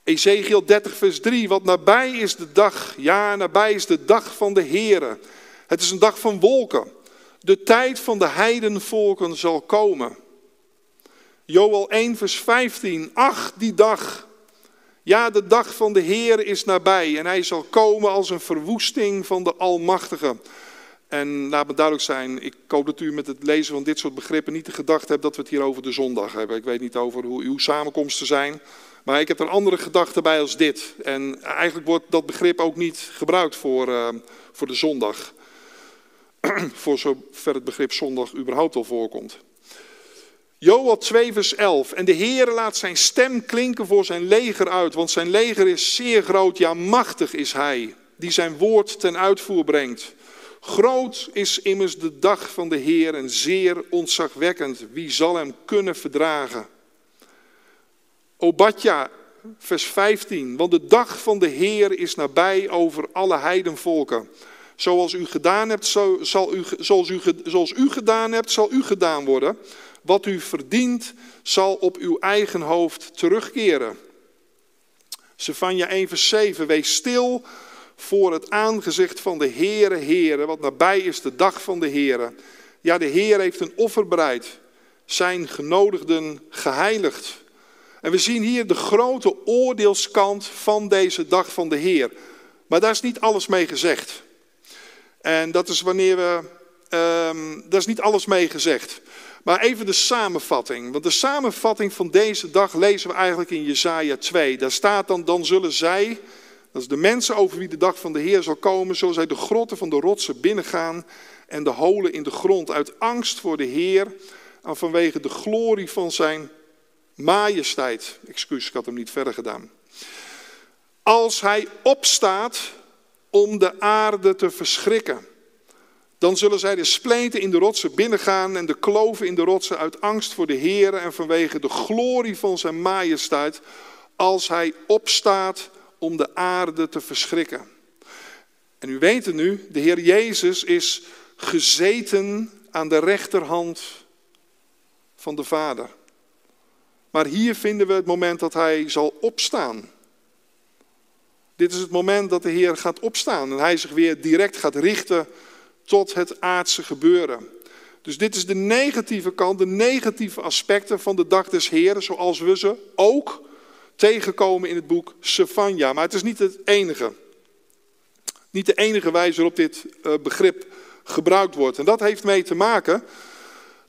Ezekiel 30, vers 3, wat nabij is de dag, ja, nabij is de dag van de Here. Het is een dag van wolken. De tijd van de heidenvolken zal komen. Joel 1, vers 15, ach, die dag. Ja, de dag van de Heer is nabij en hij zal komen als een verwoesting van de Almachtige. En laat me duidelijk zijn, ik hoop dat u met het lezen van dit soort begrippen niet de gedachte hebt dat we het hier over de zondag hebben. Ik weet niet over hoe uw samenkomsten zijn. Maar ik heb er andere gedachten bij als dit. En eigenlijk wordt dat begrip ook niet gebruikt voor, uh, voor de zondag. voor zover het begrip zondag überhaupt al voorkomt. Joel 2 vers 11. En de Heer laat zijn stem klinken voor zijn leger uit. Want zijn leger is zeer groot, ja machtig is hij. Die zijn woord ten uitvoer brengt. Groot is immers de dag van de Heer en zeer ontzagwekkend. Wie zal hem kunnen verdragen? Obadja, vers 15. Want de dag van de Heer is nabij over alle heidenvolken. Zoals u gedaan hebt, zal u, zoals, u, zoals u gedaan hebt, zal u gedaan worden. Wat u verdient, zal op uw eigen hoofd terugkeren. Sefania 1 vers 7. Wees stil voor het aangezicht van de Heere, Heere, wat nabij is de dag van de Heere. Ja, de Heer heeft een offer bereid, zijn genodigden geheiligd. En we zien hier de grote oordeelskant van deze dag van de Heer. Maar daar is niet alles mee gezegd. En dat is wanneer we. Um, daar is niet alles mee gezegd. Maar even de samenvatting. Want de samenvatting van deze dag lezen we eigenlijk in Jesaja 2. Daar staat dan: Dan zullen zij, dat is de mensen over wie de dag van de Heer zal komen, zullen zij de grotten van de rotsen binnengaan en de holen in de grond uit angst voor de Heer en vanwege de glorie van zijn majesteit. Excuus, ik had hem niet verder gedaan. Als hij opstaat om de aarde te verschrikken, dan zullen zij de spleten in de rotsen binnengaan en de kloven in de rotsen uit angst voor de Heer en vanwege de glorie van zijn majesteit, als hij opstaat om de aarde te verschrikken. En u weet het nu, de Heer Jezus is gezeten aan de rechterhand van de Vader. Maar hier vinden we het moment dat hij zal opstaan. Dit is het moment dat de Heer gaat opstaan en hij zich weer direct gaat richten tot het aardse gebeuren. Dus dit is de negatieve kant, de negatieve aspecten van de dag des Heeren, zoals we ze ook tegenkomen in het boek Sefania. Maar het is niet het enige. Niet de enige wijze waarop dit eh, begrip gebruikt wordt. En dat heeft mee te maken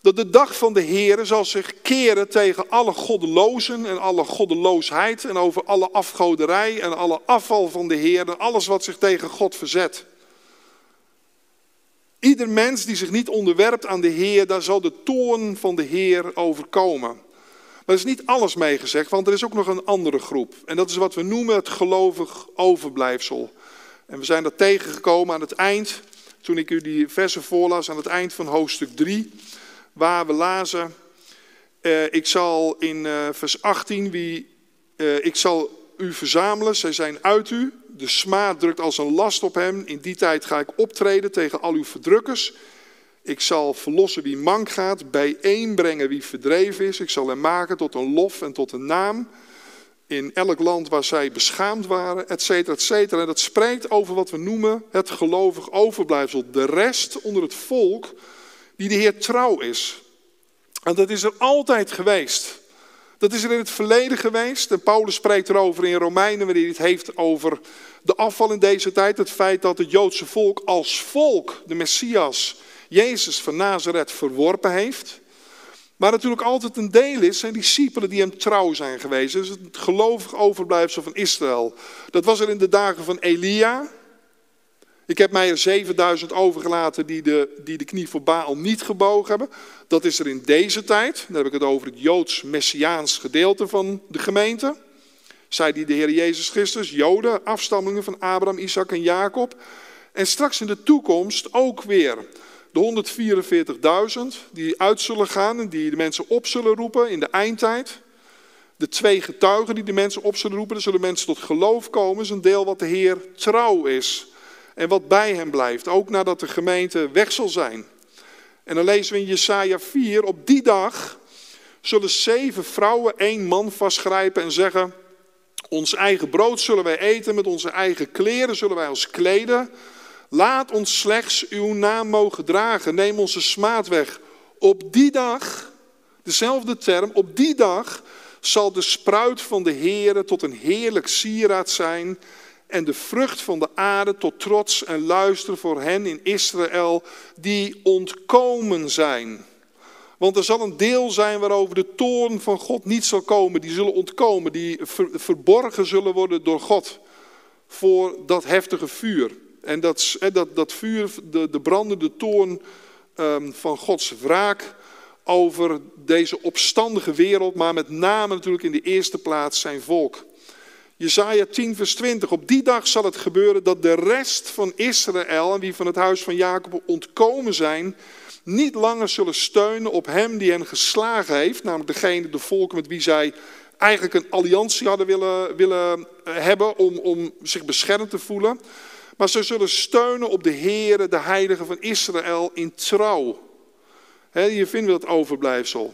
dat de dag van de Heer zal zich keren tegen alle goddelozen en alle goddeloosheid en over alle afgoderij en alle afval van de Heer en alles wat zich tegen God verzet. Ieder mens die zich niet onderwerpt aan de Heer, daar zal de toorn van de Heer overkomen. Maar er is niet alles meegezegd, want er is ook nog een andere groep. En dat is wat we noemen het gelovig overblijfsel. En we zijn dat tegengekomen aan het eind, toen ik u die versen voorlas, aan het eind van hoofdstuk 3, waar we lazen, uh, ik zal in uh, vers 18, wie, uh, ik zal u verzamelen, zij zijn uit u. De smaad drukt als een last op hem. In die tijd ga ik optreden tegen al uw verdrukkers. Ik zal verlossen wie mank gaat, bijeenbrengen wie verdreven is. Ik zal hem maken tot een lof en tot een naam. In elk land waar zij beschaamd waren, et cetera, et cetera. En dat spreekt over wat we noemen het gelovig overblijfsel. De rest onder het volk die de Heer trouw is. En dat is er altijd geweest. Dat is er in het verleden geweest. En Paulus spreekt erover in Romeinen, wanneer hij het heeft over de afval in deze tijd. Het feit dat het Joodse volk als volk de Messias, Jezus van Nazareth, verworpen heeft. Maar natuurlijk altijd een deel is, zijn discipelen die hem trouw zijn geweest. Dus het gelovig overblijfsel van Israël. Dat was er in de dagen van Elia. Ik heb mij er 7000 overgelaten die de, die de knie voor Baal niet gebogen hebben. Dat is er in deze tijd. Dan heb ik het over het Joods-Messiaans gedeelte van de gemeente. Zij die de Heer Jezus Christus, Joden, afstammelingen van Abraham, Isaac en Jacob. En straks in de toekomst ook weer de 144.000 die uit zullen gaan en die de mensen op zullen roepen in de eindtijd. De twee getuigen die de mensen op zullen roepen, er zullen mensen tot geloof komen, is een deel wat de Heer trouw is en wat bij hem blijft, ook nadat de gemeente weg zal zijn. En dan lezen we in Jesaja 4, op die dag zullen zeven vrouwen één man vastgrijpen en zeggen, ons eigen brood zullen wij eten, met onze eigen kleren zullen wij ons kleden. Laat ons slechts uw naam mogen dragen, neem onze smaad weg. Op die dag, dezelfde term, op die dag zal de spruit van de Heere tot een heerlijk sieraad zijn en de vrucht van de aarde tot trots en luister voor hen in Israël die ontkomen zijn. Want er zal een deel zijn waarover de toorn van God niet zal komen. Die zullen ontkomen, die verborgen zullen worden door God voor dat heftige vuur. En dat, dat, dat vuur, de, de brandende toorn um, van Gods wraak over deze opstandige wereld, maar met name natuurlijk in de eerste plaats zijn volk. Jezaja 10, vers 20. Op die dag zal het gebeuren dat de rest van Israël en wie van het huis van Jacob ontkomen zijn, niet langer zullen steunen op hem die hen geslagen heeft, namelijk degene, de volken met wie zij eigenlijk een alliantie hadden willen, willen eh, hebben om, om zich beschermd te voelen. Maar ze zullen steunen op de Heere, de Heilige van Israël, in trouw. He, hier vinden we dat overblijfsel.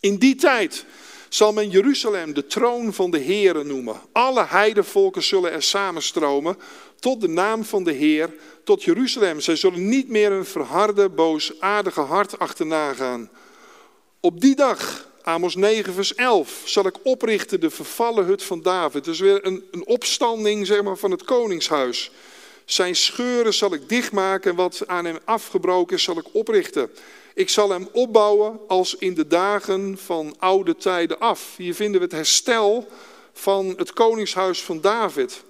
In die tijd zal men Jeruzalem de troon van de Heere noemen. Alle heidevolken zullen er samenstromen tot de naam van de Heer, tot Jeruzalem. Zij zullen niet meer een verharde, boosaardige hart achterna gaan. Op die dag, Amos 9 vers 11, zal ik oprichten de vervallen hut van David. Dus weer een, een opstanding zeg maar, van het koningshuis. Zijn scheuren zal ik dichtmaken en wat aan hem afgebroken is zal ik oprichten. Ik zal hem opbouwen als in de dagen van oude tijden af. Hier vinden we het herstel van het koningshuis van David.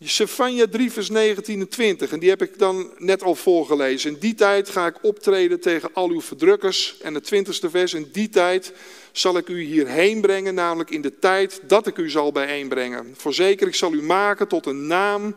Sefania 3 vers 19 en 20, en die heb ik dan net al voorgelezen. In die tijd ga ik optreden tegen al uw verdrukkers. En het twintigste vers, in die tijd zal ik u hierheen brengen, namelijk in de tijd dat ik u zal bijeenbrengen. Voorzeker, ik zal u maken tot een naam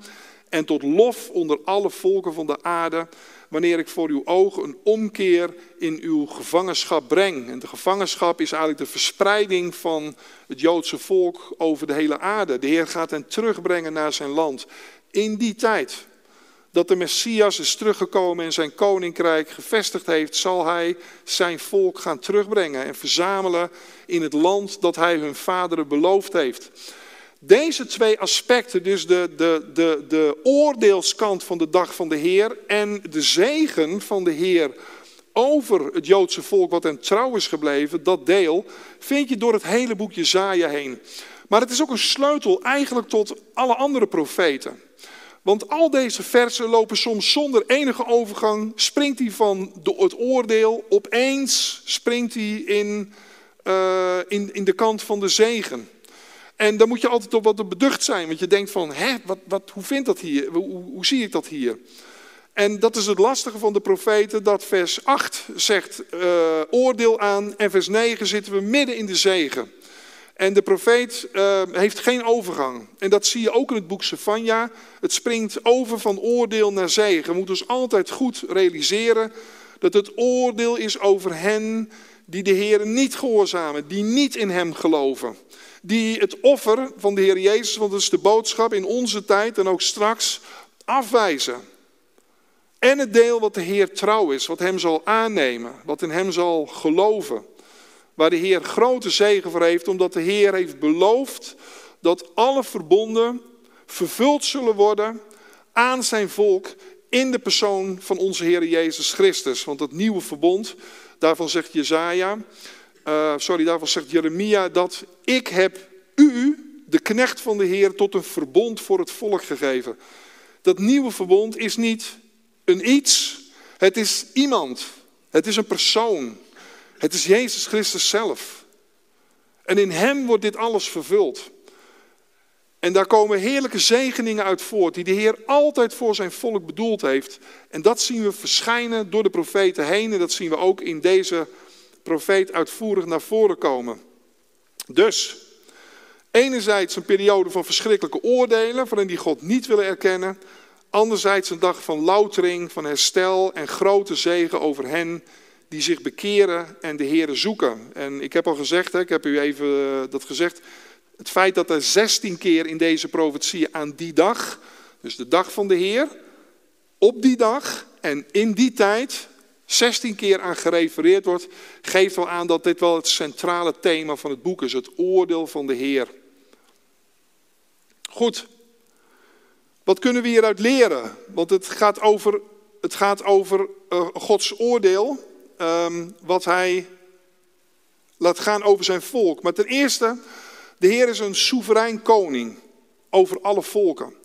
en tot lof onder alle volken van de aarde wanneer ik voor uw ogen een omkeer in uw gevangenschap breng. En de gevangenschap is eigenlijk de verspreiding van het Joodse volk over de hele aarde. De Heer gaat hen terugbrengen naar zijn land. In die tijd dat de Messias is teruggekomen en zijn koninkrijk gevestigd heeft, zal hij zijn volk gaan terugbrengen en verzamelen in het land dat hij hun vaderen beloofd heeft. Deze twee aspecten, dus de, de, de, de oordeelskant van de dag van de Heer en de zegen van de Heer over het Joodse volk wat hen trouw is gebleven, dat deel, vind je door het hele boek Jezaja heen. Maar het is ook een sleutel eigenlijk tot alle andere profeten. Want al deze versen lopen soms zonder enige overgang, springt hij van het oordeel, opeens springt hij in, uh, in, in de kant van de zegen. En dan moet je altijd op wat beducht zijn, want je denkt van, hè, wat, wat, hoe vindt dat hier? Hoe, hoe zie ik dat hier? En dat is het lastige van de profeten, dat vers 8 zegt uh, oordeel aan en vers 9 zitten we midden in de zegen. En de profeet uh, heeft geen overgang. En dat zie je ook in het boek Sefania. Het springt over van oordeel naar zegen. We moeten ons altijd goed realiseren dat het oordeel is over hen die de Heer niet gehoorzamen, die niet in Hem geloven. Die het offer van de Heer Jezus, want dat is de boodschap in onze tijd en ook straks, afwijzen. En het deel wat de Heer trouw is, wat Hem zal aannemen, wat in Hem zal geloven. Waar de Heer grote zegen voor heeft, omdat de Heer heeft beloofd dat alle verbonden vervuld zullen worden aan zijn volk in de persoon van onze Heer Jezus Christus. Want het nieuwe verbond, daarvan zegt Jezaja, uh, sorry, daarvan zegt Jeremia dat ik heb u, de knecht van de Heer, tot een verbond voor het volk gegeven. Dat nieuwe verbond is niet een iets, het is iemand, het is een persoon, het is Jezus Christus zelf. En in Hem wordt dit alles vervuld. En daar komen heerlijke zegeningen uit voort, die de Heer altijd voor zijn volk bedoeld heeft. En dat zien we verschijnen door de profeten heen. En dat zien we ook in deze profeet uitvoerig naar voren komen. Dus, enerzijds een periode van verschrikkelijke oordelen, waarin die God niet willen erkennen. Anderzijds een dag van loutering, van herstel en grote zegen over hen die zich bekeren en de Heer zoeken. En ik heb al gezegd, ik heb u even eh, dat gezegd, het feit dat er 16 keer in deze profetie aan die dag, dus de dag van de Heer, op die dag en in die tijd 16 keer aan gerefereerd wordt, geeft wel aan dat dit wel het centrale thema van het boek is, het oordeel van de Heer. Goed, wat kunnen we hieruit leren? Want het gaat over, het gaat over uh, Gods oordeel, um, wat hij laat gaan over zijn volk. Maar ten eerste de Heer is een soeverein koning over alle volken.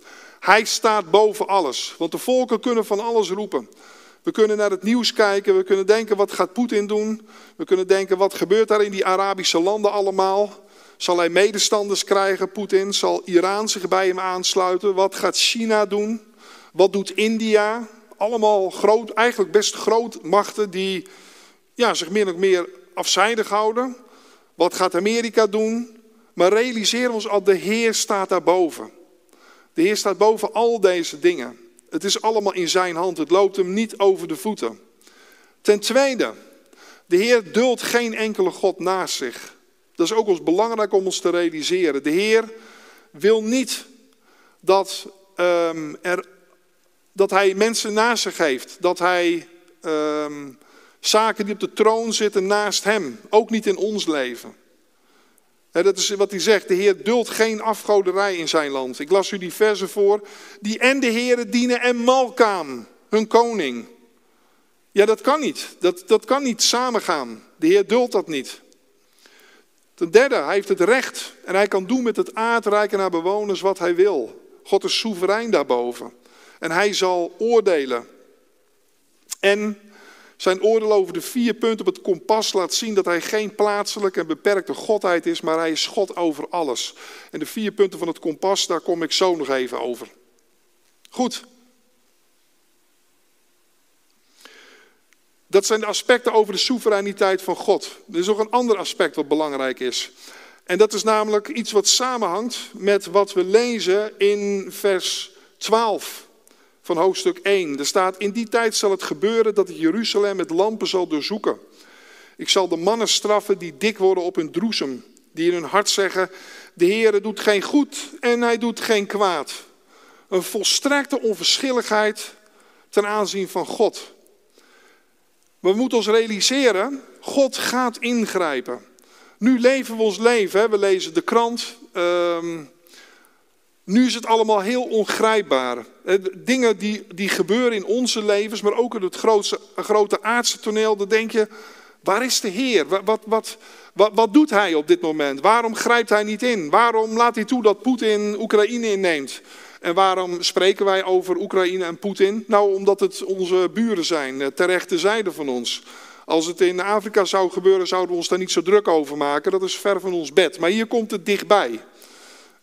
Hij staat boven alles, want de volken kunnen van alles roepen. We kunnen naar het nieuws kijken, we kunnen denken wat gaat Poetin doen. We kunnen denken wat gebeurt daar in die Arabische landen allemaal. Zal hij medestanders krijgen, Poetin? Zal Iran zich bij hem aansluiten? Wat gaat China doen? Wat doet India? Allemaal groot, eigenlijk best groot machten die ja, zich meer of meer afzijdig houden. Wat gaat Amerika doen? Maar realiseer ons al, de Heer staat daarboven. De Heer staat boven al deze dingen. Het is allemaal in zijn hand. Het loopt hem niet over de voeten. Ten tweede, de Heer duldt geen enkele God naast zich. Dat is ook ons belangrijk om ons te realiseren. De Heer wil niet dat, um, er, dat hij mensen naast zich heeft. Dat hij um, zaken die op de troon zitten naast hem. Ook niet in ons leven dat is wat hij zegt. De Heer duldt geen afgoderij in zijn land. Ik las u die versen voor. Die en de Heeren dienen en Malkaam, hun koning. Ja, dat kan niet. Dat, dat kan niet samengaan. De Heer duldt dat niet. Ten derde, hij heeft het recht en hij kan doen met het aardrijken naar bewoners wat hij wil. God is soeverein daarboven. En hij zal oordelen. En zijn oordeel over de vier punten op het kompas laat zien dat hij geen plaatselijke en beperkte godheid is, maar hij is God over alles. En de vier punten van het kompas, daar kom ik zo nog even over. Goed. Dat zijn de aspecten over de soevereiniteit van God. Er is nog een ander aspect wat belangrijk is. En dat is namelijk iets wat samenhangt met wat we lezen in vers 12 van hoofdstuk 1. Er staat, in die tijd zal het gebeuren dat ik Jeruzalem met lampen zal doorzoeken. Ik zal de mannen straffen die dik worden op hun droesem. Die in hun hart zeggen, de Heere doet geen goed en hij doet geen kwaad. Een volstrekte onverschilligheid ten aanzien van God. We moeten ons realiseren, God gaat ingrijpen. Nu leven we ons leven, hè? we lezen de krant, ehm, nu is het allemaal heel ongrijpbaar. Eh, dingen die, die gebeuren in onze levens, maar ook in het grootste, grote aardse toneel. Dan denk je, waar is de Heer? Wat, wat, wat, wat, doet hij op dit moment? Waarom grijpt hij niet in? Waarom laat hij toe dat Poetin Oekraïne inneemt? En waarom spreken wij over Oekraïne en Poetin? Nou, omdat het onze buren zijn, eh, ter rechterzijde van ons. Als het in Afrika zou gebeuren, zouden we ons daar niet zo druk over maken. Dat is ver van ons bed. Maar hier komt het dichtbij.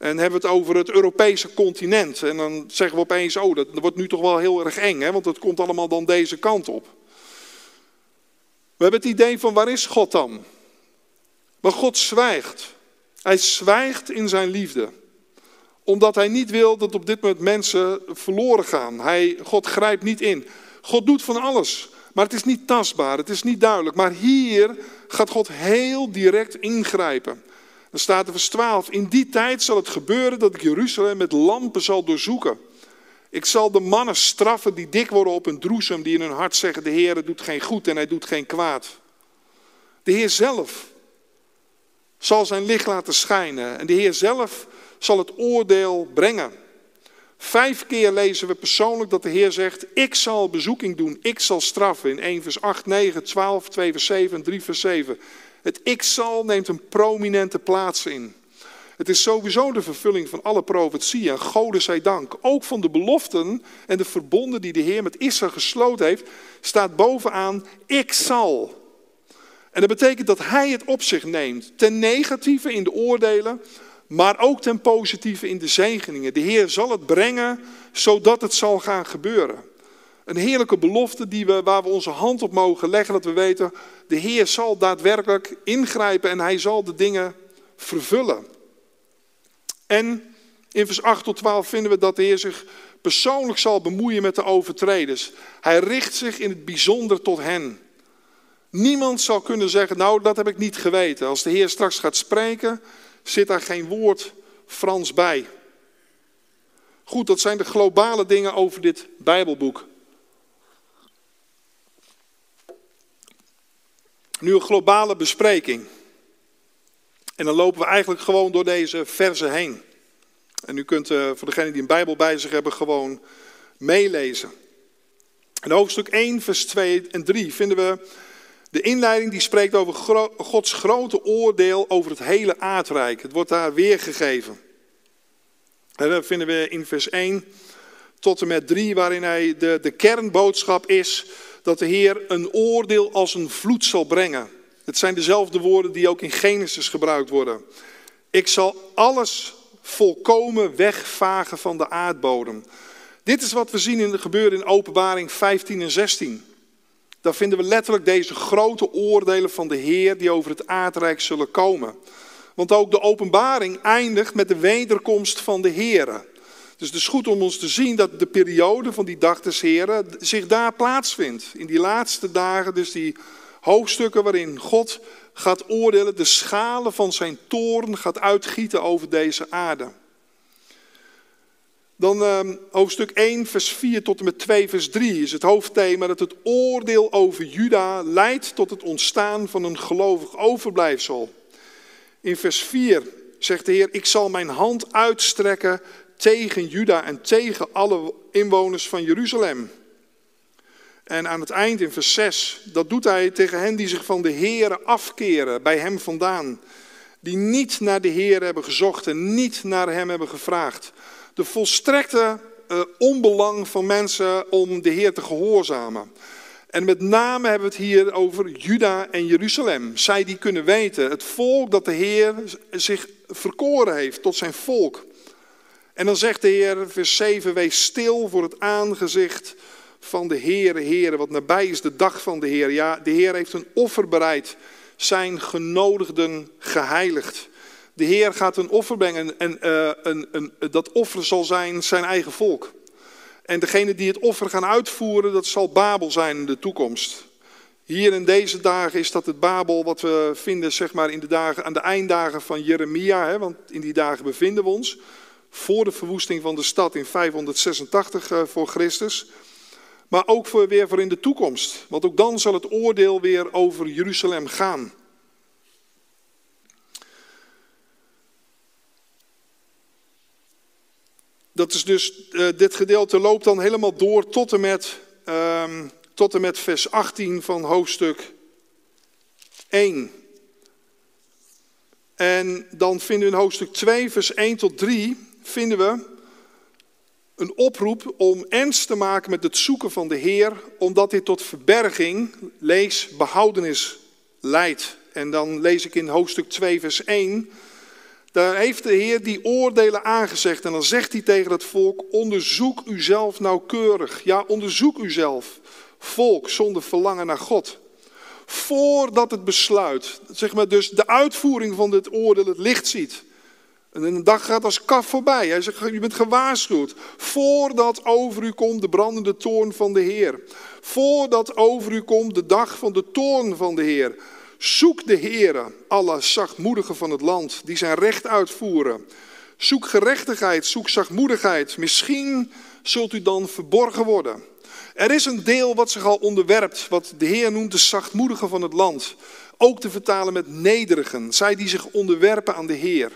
En hebben we het over het Europese continent. En dan zeggen we opeens, oh, dat wordt nu toch wel heel erg eng, hè? want het komt allemaal dan deze kant op. We hebben het idee van, waar is God dan? Maar God zwijgt. Hij zwijgt in zijn liefde. Omdat hij niet wil dat op dit moment mensen verloren gaan. Hij, God grijpt niet in. God doet van alles. Maar het is niet tastbaar, het is niet duidelijk. Maar hier gaat God heel direct ingrijpen. Dan staat er vers 12. In die tijd zal het gebeuren dat ik Jeruzalem met lampen zal doorzoeken. Ik zal de mannen straffen die dik worden op hun droesem, die in hun hart zeggen: De Heer doet geen goed en hij doet geen kwaad. De Heer zelf zal zijn licht laten schijnen en de Heer zelf zal het oordeel brengen. Vijf keer lezen we persoonlijk dat de Heer zegt: Ik zal bezoeking doen, ik zal straffen. In 1 vers 8, 9, 12, 2 vers 7 en 3 vers 7. Het ik zal neemt een prominente plaats in. Het is sowieso de vervulling van alle profetieën. En Gode zij dank. Ook van de beloften en de verbonden die de Heer met Israël gesloten heeft, staat bovenaan: Ik zal. En dat betekent dat Hij het op zich neemt. Ten negatieve in de oordelen, maar ook ten positieve in de zegeningen. De Heer zal het brengen zodat het zal gaan gebeuren. Een heerlijke belofte die we, waar we onze hand op mogen leggen, dat we weten, de Heer zal daadwerkelijk ingrijpen en Hij zal de dingen vervullen. En in vers 8 tot 12 vinden we dat de Heer zich persoonlijk zal bemoeien met de overtreders. Hij richt zich in het bijzonder tot hen. Niemand zal kunnen zeggen, nou dat heb ik niet geweten. Als de Heer straks gaat spreken, zit daar geen woord Frans bij. Goed, dat zijn de globale dingen over dit Bijbelboek. Nu een globale bespreking. En dan lopen we eigenlijk gewoon door deze verzen heen. En u kunt uh, voor degenen die een Bijbel bij zich hebben gewoon meelezen. In hoofdstuk 1, vers 2 en 3 vinden we de inleiding die spreekt over Gods grote oordeel over het hele aardrijk. Het wordt daar weergegeven. En dat vinden we in vers 1 tot en met 3, waarin hij de, de kernboodschap is dat de Heer een oordeel als een vloed zal brengen. Het zijn dezelfde woorden die ook in Genesis gebruikt worden. Ik zal alles volkomen wegvagen van de aardbodem. Dit is wat we zien in de gebeuren in Openbaring 15 en 16. Daar vinden we letterlijk deze grote oordelen van de Heer die over het aardrijk zullen komen. Want ook de openbaring eindigt met de wederkomst van de Heer. Dus het is goed om ons te zien dat de periode van die dag des Heren zich daar plaatsvindt. In die laatste dagen, dus die hoofdstukken waarin God gaat oordelen, de schalen van zijn toorn gaat uitgieten over deze aarde. Dan uh, hoofdstuk 1, vers 4 tot en met 2, vers 3 is het hoofdthema dat het oordeel over Juda leidt tot het ontstaan van een gelovig overblijfsel. In vers 4 zegt de Heer, ik zal mijn hand uitstrekken tegen Juda en tegen alle inwoners van Jeruzalem. En aan het eind in vers 6, dat doet hij tegen hen die zich van de Heer afkeren, bij hem vandaan. Die niet naar de Heer hebben gezocht en niet naar hem hebben gevraagd. De volstrekte uh, onbelang van mensen om de Heer te gehoorzamen. En met name hebben we het hier over Juda en Jeruzalem. Zij die kunnen weten, het volk dat de Heer zich verkoren heeft tot zijn volk. En dan zegt de Heer, vers 7, wees stil voor het aangezicht van de Heere, Heere, wat nabij is de dag van de Heer. Ja, de Heer heeft een offer bereid, zijn genodigden geheiligd. De Heer gaat een offer brengen en uh, een, een, dat offer zal zijn zijn eigen volk. En degene die het offer gaan uitvoeren, dat zal Babel zijn in de toekomst. Hier in deze dagen is dat het Babel wat we vinden zeg maar, in de dagen, aan de einddagen van Jeremia, hè, want in die dagen bevinden we ons. Voor de verwoesting van de stad in 586 uh, eh, voor Christus maar ook voor, weer voor in de toekomst. Want ook dan zal het oordeel weer over Jeruzalem gaan. Dat is dus, uh, dit gedeelte loopt dan helemaal door tot en, met, um, tot en met vers 18 van hoofdstuk 1. En dan vinden we in hoofdstuk 2, vers 1 tot 3, vinden we een oproep om ernst te maken met het zoeken van de Heer, omdat dit tot verberging, lees, behoudenis leidt. En dan lees ik in hoofdstuk 2, vers 1, Daar heeft de Heer die oordelen aangezegd. En dan zegt hij tegen het volk: onderzoek uzelf nauwkeurig. Ja, onderzoek uzelf. Volk zonder verlangen naar God. Voordat het besluit, zeg maar dus de uitvoering van dit oordeel het licht ziet. En een dag gaat als kaf voorbij. Hij zegt, je bent gewaarschuwd. Voordat over u komt de brandende toorn van de Heer. Voordat over u komt de dag van de toorn van de Heer. Zoek de Heere, alle zachtmoedigen van het land, die zijn recht uitvoeren. Zoek gerechtigheid, zoek zachtmoedigheid. Misschien zult u dan verborgen worden. Er is een deel wat zich al onderwerpt, wat de Heer noemt de zachtmoedigen van het land. Ook te vertalen met nederigen, zij die zich onderwerpen aan de Heer.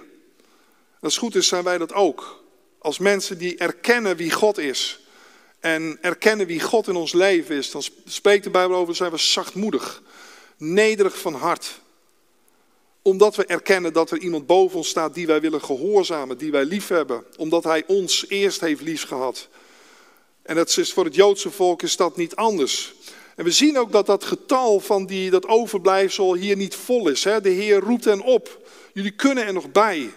Als goed is, zijn wij dat ook. Als mensen die erkennen wie God is. En erkennen wie God in ons leven is. Dan spreekt de Bijbel over, zijn we zachtmoedig. Nederig van hart. Omdat we erkennen dat er iemand boven ons staat die wij willen gehoorzamen. Die wij lief hebben. Omdat hij ons eerst heeft lief gehad. En dat is, voor het Joodse volk is dat niet anders. En we zien ook dat dat getal van die, dat overblijfsel hier niet vol is. Hè? De Heer roept hen op. Jullie kunnen er nog bij.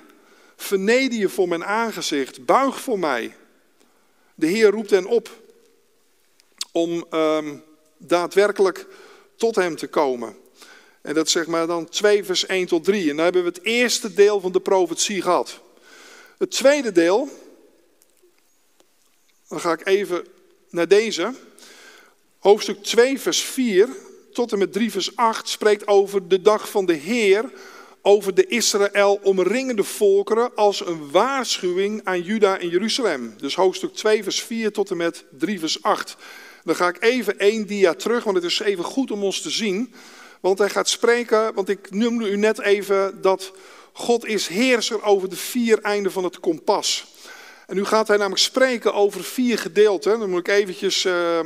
Verneder je voor mijn aangezicht. Buig voor mij. De Heer roept hen op om ehm, daadwerkelijk tot hem te komen. En dat zeg maar dan 2 vers 1 tot 3. En dan hebben we het eerste deel van de profetie gehad. Het tweede deel, dan ga ik even naar deze. Hoofdstuk 2 vers 4 tot en met 3 vers 8 spreekt over de dag van de Heer over de Israël omringende volkeren als een waarschuwing aan Juda en Jeruzalem. Dus hoofdstuk 2 vers 4 tot en met 3 vers 8. Dan ga ik even één dia terug, want het is even goed om ons te zien. Want hij gaat spreken, want ik noemde u net even dat God is heerser over de vier einden van het kompas. En nu gaat hij namelijk spreken over vier gedeelten. Dan moet ik eventjes uh,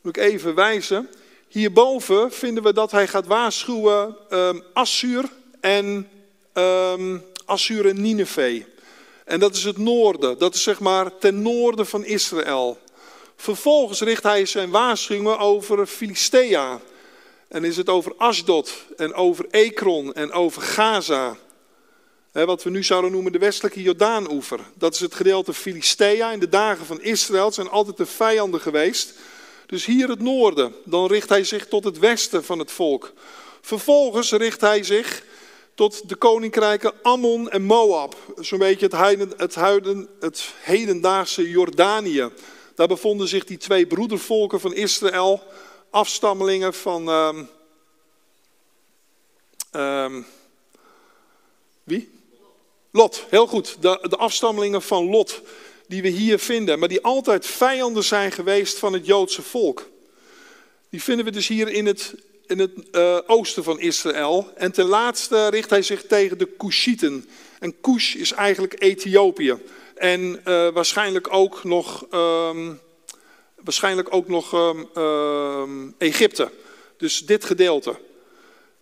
moet ik even wijzen. Hierboven vinden we dat hij gaat waarschuwen uh, Assur, en um, Assur en Nineveh. En dat is het noorden, dat is zeg maar ten noorden van Israël. Vervolgens richt hij zijn waarschuwingen over Filistea. En is het over Asdod en over Ekron en over Gaza. wat we nu zouden noemen de westelijke Jordaanoever. Dat is het gedeelte Filistea. In de dagen van Israël zijn altijd de vijanden geweest. Dus hier het noorden. Dan richt hij zich tot het westen van het volk. Vervolgens richt hij zich tot de koninkrijken Ammon en Moab. Zo'n beetje het, heiden, het, huiden, het hedendaagse Jordanië. Daar bevonden zich die twee broedervolken van Israël, afstammelingen van. Um, um, wie? Lot, heel goed. De, de afstammelingen van Lot, die we hier vinden, maar die altijd vijanden zijn geweest van het Joodse volk. Die vinden we dus hier in het in het uh, oosten van Israël. En ten laatste richt hij zich tegen de Kushieten. En Kush is eigenlijk Ethiopië. En uh, waarschijnlijk ook nog, um, waarschijnlijk ook nog um, um, Egypte. Dus dit gedeelte.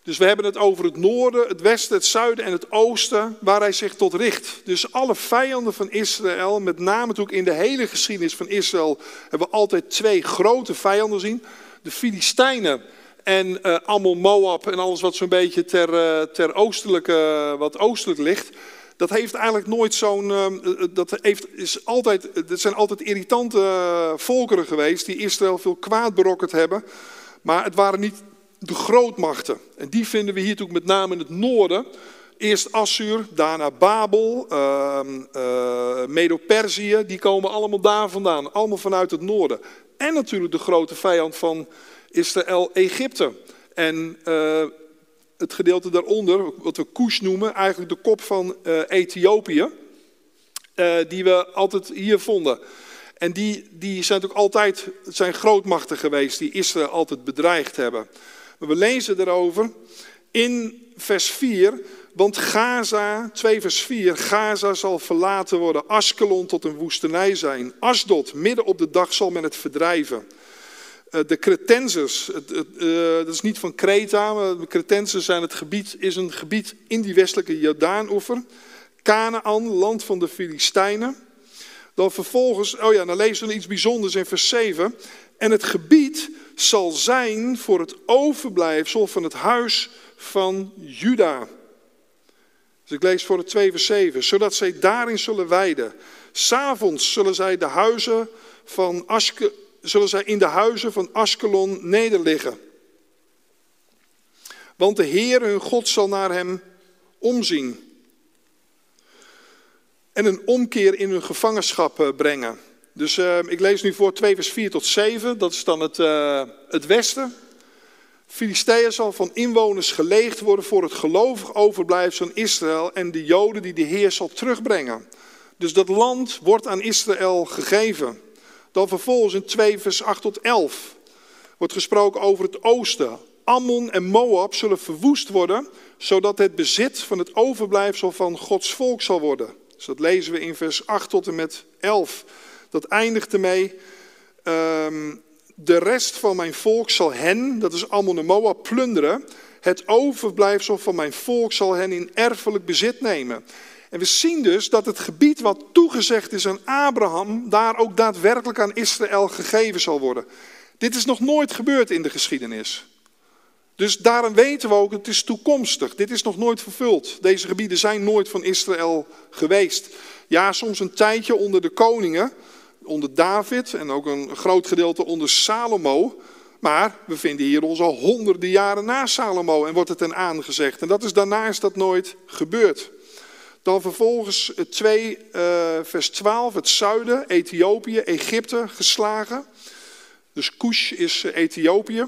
Dus we hebben het over het noorden, het westen, het zuiden en het oosten, waar hij zich tot richt. Dus alle vijanden van Israël, met name ook in de hele geschiedenis van Israël, hebben we altijd twee grote vijanden zien. De Filistijnen en uh, Moab en alles wat zo'n beetje ter, uh, ter oostelijke, wat oostelijk ligt. Dat heeft eigenlijk nooit zo'n. Dat heeft, is altijd, het zijn altijd irritante volkeren geweest die Israël veel kwaad berokkend hebben. Maar het waren niet de grootmachten. En die vinden we hier natuurlijk met name in het noorden. Eerst Assur, daarna Babel, ehm, Medo-Perzië. Die komen allemaal daar vandaan. Allemaal vanuit het noorden. En natuurlijk de grote vijand van Israël, Egypte. En uh, het gedeelte daaronder, wat we Kush noemen, eigenlijk de kop van uh, Ethiopië, uh, die we altijd hier vonden. En die, die zijn natuurlijk altijd zijn grootmachten geweest die Israël altijd bedreigd hebben. We lezen erover in vers 4, want Gaza, 2 vers 4, Gaza zal verlaten worden, Askelon tot een woestenij zijn. Asdod, midden op de dag zal men het verdrijven. Eh, de Cretensers, uh, dat is niet van Kreta, maar de Cretensers zijn het gebied, is een gebied in die westelijke Jordaanoever. Canaan, land van de Filistijnen. Dan vervolgens, oh ja, dan lezen we iets bijzonders in vers 7. En het gebied zal zijn voor het overblijfsel van het huis van Juda. Dus ik lees voor het 2 vers 7. Zodat zij daarin zullen weiden. S'avonds zullen zij de huizen van Aske, zullen zij in de huizen van Askelon nederliggen. Want de Heer hun God zal naar hem omzien. En een omkeer in hun gevangenschap eh, brengen. Dus uh, ik lees nu voor 2 vers 4 tot 7. Dat is dan het, uh, het westen. Filistea zal van inwoners geleegd worden voor het gelovig overblijfsel van Israël en de Joden die de Heer zal terugbrengen. Dus dat land wordt aan Israël gegeven. Dan vervolgens in 2 vers 8 tot 11 wordt gesproken over het oosten. Ammon en Moab zullen verwoest worden, zodat het bezit van het overblijfsel van Gods volk zal worden. Dus dat lezen we in vers 8 tot en met 11. Dat eindigt ermee. Um, de rest van mijn volk zal hen, dat is Ammon en Moab, plunderen. Het overblijfsel van mijn volk zal hen in erfelijk bezit nemen. En we zien dus dat het gebied wat toegezegd is aan Abraham, daar ook daadwerkelijk aan Israël gegeven zal worden. Dit is nog nooit gebeurd in de geschiedenis. Dus daarom weten we ook, het is toekomstig. Dit is nog nooit vervuld. Deze gebieden zijn nooit van Israël geweest. Ja, soms een tijdje onder de koningen, onder David en ook een groot gedeelte onder Salomo. Maar we vinden hier ons al honderden jaren na Salomo en wordt het ten aangezegd. En dat is, daarna is dat nooit gebeurd. Dan vervolgens 2 uh, vers 12, het zuiden, Ethiopië, Egypte geslagen. Dus Kush is Ethiopië.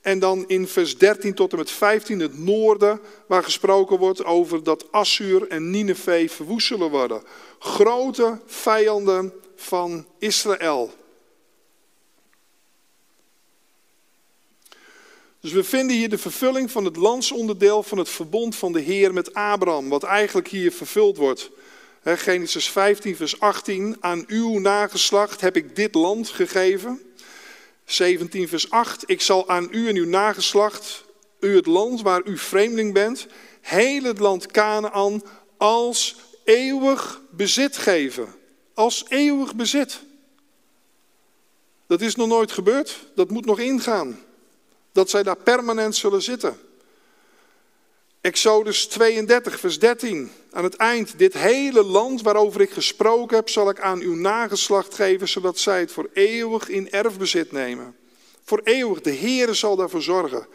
En dan in vers 13 tot en met 15 het noorden, waar gesproken wordt over dat Assur en Nineveh verwoest zullen worden. Grote vijanden van Israël. Dus we vinden hier de vervulling van het landsonderdeel van het verbond van de Heer met Abraham, wat eigenlijk hier vervuld wordt. Genesis 15, vers 18. Aan uw nageslacht heb ik dit land gegeven. 17, vers 8. Ik zal aan u en uw nageslacht, u het land waar u vreemdeling bent, heel het land Canaan als eeuwig bezit geven. Als eeuwig bezit. Dat is nog nooit gebeurd. Dat moet nog ingaan. Dat zij daar permanent zullen zitten. Exodus 32, vers 13. Aan het eind, dit hele land waarover ik gesproken heb, zal ik aan uw nageslacht geven, zodat zij het voor eeuwig in erfbezit nemen. Voor eeuwig, de Heere zal daarvoor zorgen.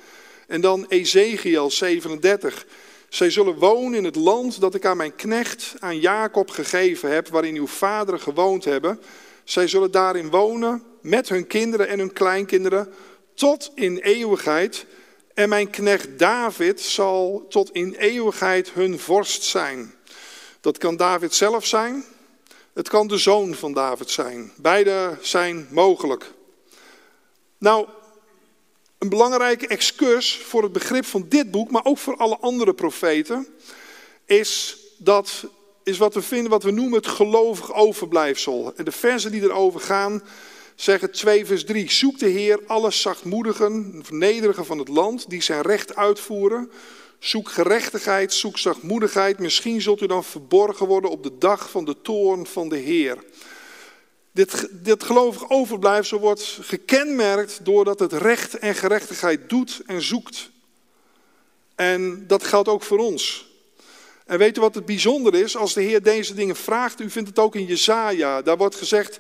En dan Ezekiel 37. Zij zullen wonen in het land dat ik aan mijn knecht, aan Jacob gegeven heb, waarin uw vaderen gewoond hebben. Zij zullen daarin wonen met hun kinderen en hun kleinkinderen tot in eeuwigheid. En mijn knecht David zal tot in eeuwigheid hun vorst zijn. Dat kan David zelf zijn. Het kan de zoon van David zijn. Beide zijn mogelijk. Nou, een belangrijke excurs voor het begrip van dit boek, maar ook voor alle andere profeten, is dat is wat we vinden, wat we noemen het gelovig overblijfsel. En de versen die erover gaan, zeggen 2 vers 3. Zoek de Heer alle zachtmoedigen, nederigen van het land, die zijn recht uitvoeren. Zoek gerechtigheid, zoek zachtmoedigheid. Misschien zult u dan verborgen worden op de dag van de toorn van de Heer. Dit, dit gelovig overblijfsel wordt gekenmerkt doordat het recht en gerechtigheid doet en zoekt. En dat geldt ook voor ons. En weet u wat het bijzonder is? Als de Heer deze dingen vraagt, u vindt het ook in Jezaja. Daar wordt gezegd,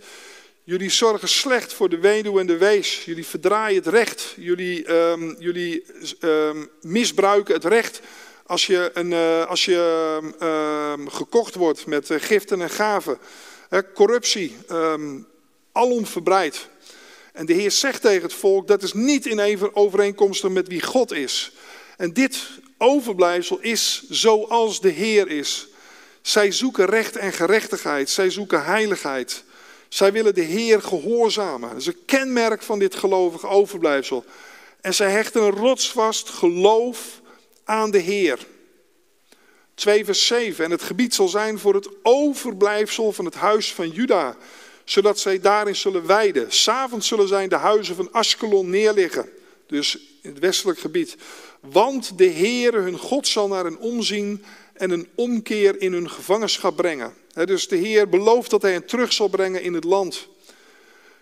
jullie zorgen slecht voor de weduwe en de wees. Jullie verdraaien het recht. Jullie, um, jullie um, misbruiken het recht als je, een, uh, als je um, gekocht wordt met uh, giften en gaven corruptie, alom verbreid. En de Heer zegt tegen het volk, dat is niet in overeenkomstig met wie God is. En dit overblijfsel is zoals de Heer is. Zij zoeken recht en gerechtigheid, zij zoeken heiligheid. Zij willen de Heer gehoorzamen. Dat is een kenmerk van dit gelovige overblijfsel. En zij hechten een rotsvast geloof aan de Heer. 2 vers 7. En het gebied zal zijn voor het overblijfsel van het huis van Juda, zodat zij daarin zullen weiden. S'avonds zullen zijn de huizen van Askelon neerliggen, dus in het westelijk gebied. Want de Heere hun God zal naar een omzien en een omkeer in hun gevangenschap brengen. Dus de Heer belooft dat hij hen terug zal brengen in het land.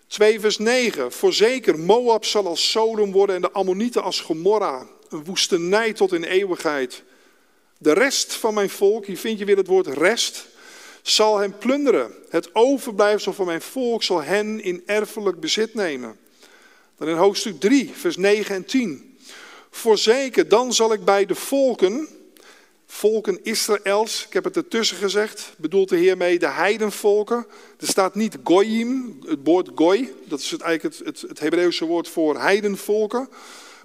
2 vers 9. Voorzeker, Moab zal als Sodom worden en de Ammonieten als Gomorra. Een woestenij tot in eeuwigheid. De rest van mijn volk, hier vind je weer het woord rest, zal hem plunderen. Het overblijfsel van mijn volk zal hen in erfelijk bezit nemen. Dan in hoofdstuk 3, vers 9 en 10. Voorzeker, dan zal ik bij de volken, volken Israëls, ik heb het ertussen gezegd, bedoelt de Heer mee de heidenvolken. Er staat niet goyim, het woord goy, dat is het eigenlijk het, het, het Hebreeuwse woord voor heidenvolken.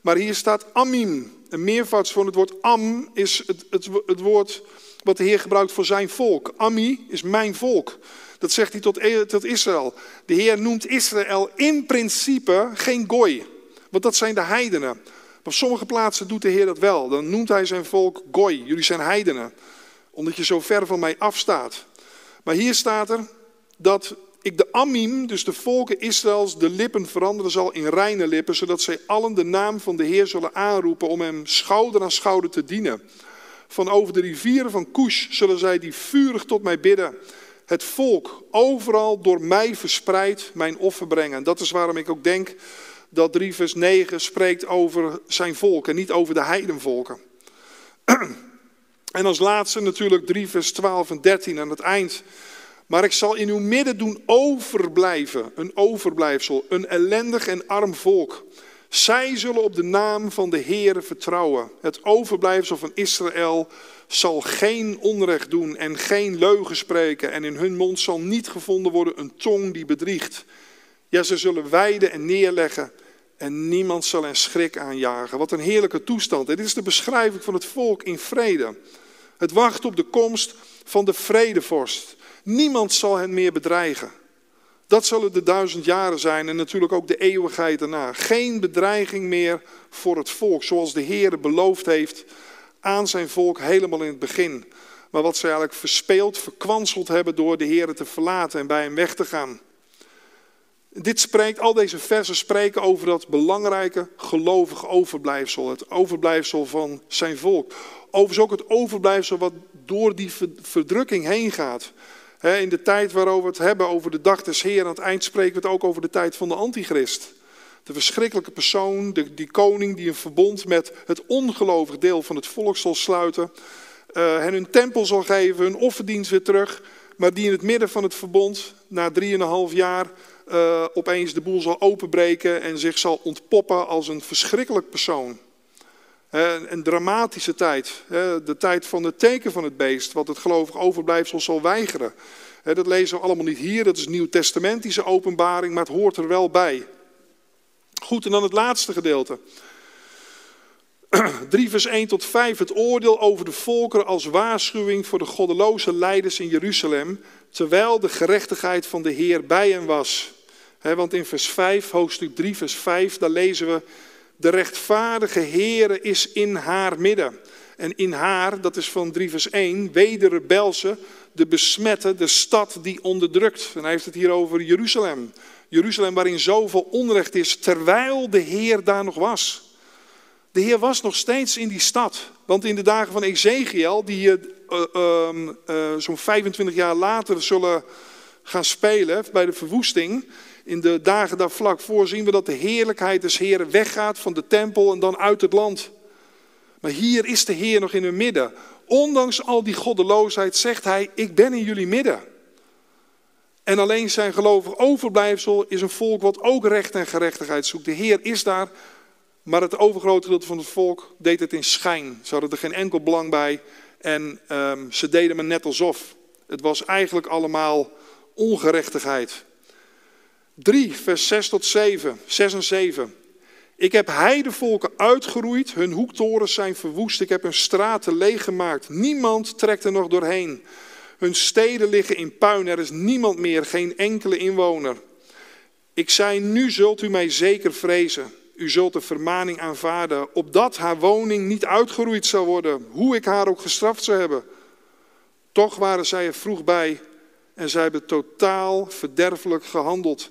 Maar hier staat amim, een meervoud van het woord am is het, het, het woord wat de Heer gebruikt voor zijn volk. Ami is mijn volk. Dat zegt hij tot, e- tot Israël. De Heer noemt Israël in principe geen goy, want dat zijn de heidenen. Op sommige plaatsen doet de Heer dat wel. Dan noemt hij zijn volk goy. Jullie zijn heidenen, omdat je zo ver van mij afstaat. Maar hier staat er dat ik de Amim, dus de volken Israëls, de lippen veranderen zal in reine lippen, zodat zij allen de naam van de Heer zullen aanroepen om hem schouder aan schouder te dienen. Van over de rivieren van Kush zullen zij die vurig tot mij bidden. Het volk overal door mij verspreid mijn offer brengen. Dat is waarom ik ook denk dat 3 vers 9 spreekt over zijn volk en niet over de heidenvolken. En als laatste natuurlijk 3 vers 12 en 13 aan het eind. Maar ik zal in uw midden doen overblijven, een overblijfsel, een ellendig en arm volk. Zij zullen op de naam van de Heere vertrouwen. Het overblijfsel van Israël zal geen onrecht doen en geen leugen spreken. En in hun mond zal niet gevonden worden een tong die bedriegt. Ja, ze zullen wijden en neerleggen en niemand zal er schrik aanjagen. Wat een heerlijke toestand. dit is de beschrijving van het volk in vrede. Het wacht op de komst van de vredevorst. Niemand zal hen meer bedreigen. Dat zullen de duizend jaren zijn en natuurlijk ook de eeuwigheid daarna. Geen bedreiging meer voor het volk, zoals de Heer beloofd heeft aan zijn volk helemaal in het begin. Maar wat ze eigenlijk verspeeld, verkwanseld hebben door de Heer te verlaten en bij hem weg te gaan. Dit spreekt, al deze versen spreken over dat belangrijke gelovige overblijfsel. Het overblijfsel van zijn volk. Overigens ook het overblijfsel wat door die verdrukking heen gaat. In de tijd waarover we het hebben, over de dag des Heeren, aan het eind spreken we het ook over de tijd van de antichrist. De verschrikkelijke persoon, de, die koning die een verbond met het ongelovig deel van het volk zal sluiten. Uh, hen hun tempel zal geven, hun offerdienst weer terug. Maar die in het midden van het verbond, na drieënhalf jaar, uh, opeens de boel zal openbreken en zich zal ontpoppen als een verschrikkelijk persoon. Een dramatische tijd. De tijd van het teken van het beest, wat het gelovig overblijfsel zal weigeren. Dat lezen we allemaal niet hier, dat is nieuw-testamentische openbaring, maar het hoort er wel bij. Goed, en dan het laatste gedeelte. 3 vers 1 tot 5, het oordeel over de volkeren als waarschuwing voor de goddeloze leiders in Jeruzalem, terwijl de gerechtigheid van de Heer bij hen was. Want in vers 5, hoofdstuk 3, vers 5, daar lezen we, de rechtvaardige Heere is in haar midden. En in haar, dat is van 3 vers 1, wederrebelse, de besmette, de stad die onderdrukt. En hij heeft het hier over Jeruzalem. Jeruzalem waarin zoveel onrecht is, terwijl de Heer daar nog was. De Heer was nog steeds in die stad. Want in de dagen van Ezekiel, die uh, zo'n 25 jaar later zullen gaan spelen bij de verwoesting, in de dagen daar vlak voor zien we dat de heerlijkheid des Heeren weggaat van de tempel en dan uit het land. Maar hier is de Heer nog in hun midden. Ondanks al die goddeloosheid zegt hij, ik ben in jullie midden. En alleen zijn gelovig overblijfsel is een volk wat ook recht en gerechtigheid zoekt. De Heer is daar, maar het overgrote gedeelte van het volk deed het in schijn. Ze hadden er geen enkel belang bij en um, ze deden maar net alsof. Het was eigenlijk allemaal ongerechtigheid. 3, vers 6 tot 7, 6 en 7. Ik heb heidevolken uitgeroeid, hun hoektorens zijn verwoest, ik heb hun straten leeggemaakt. Niemand trekt er nog doorheen. Hun steden liggen in puin, er is niemand meer, geen enkele inwoner. Ik zei, nu zult u mij zeker vrezen. U zult de vermaning aanvaarden, opdat haar woning niet uitgeroeid zou worden, hoe ik haar ook gestraft zou hebben. Toch waren zij er vroeg bij en zij hebben totaal verderfelijk gehandeld.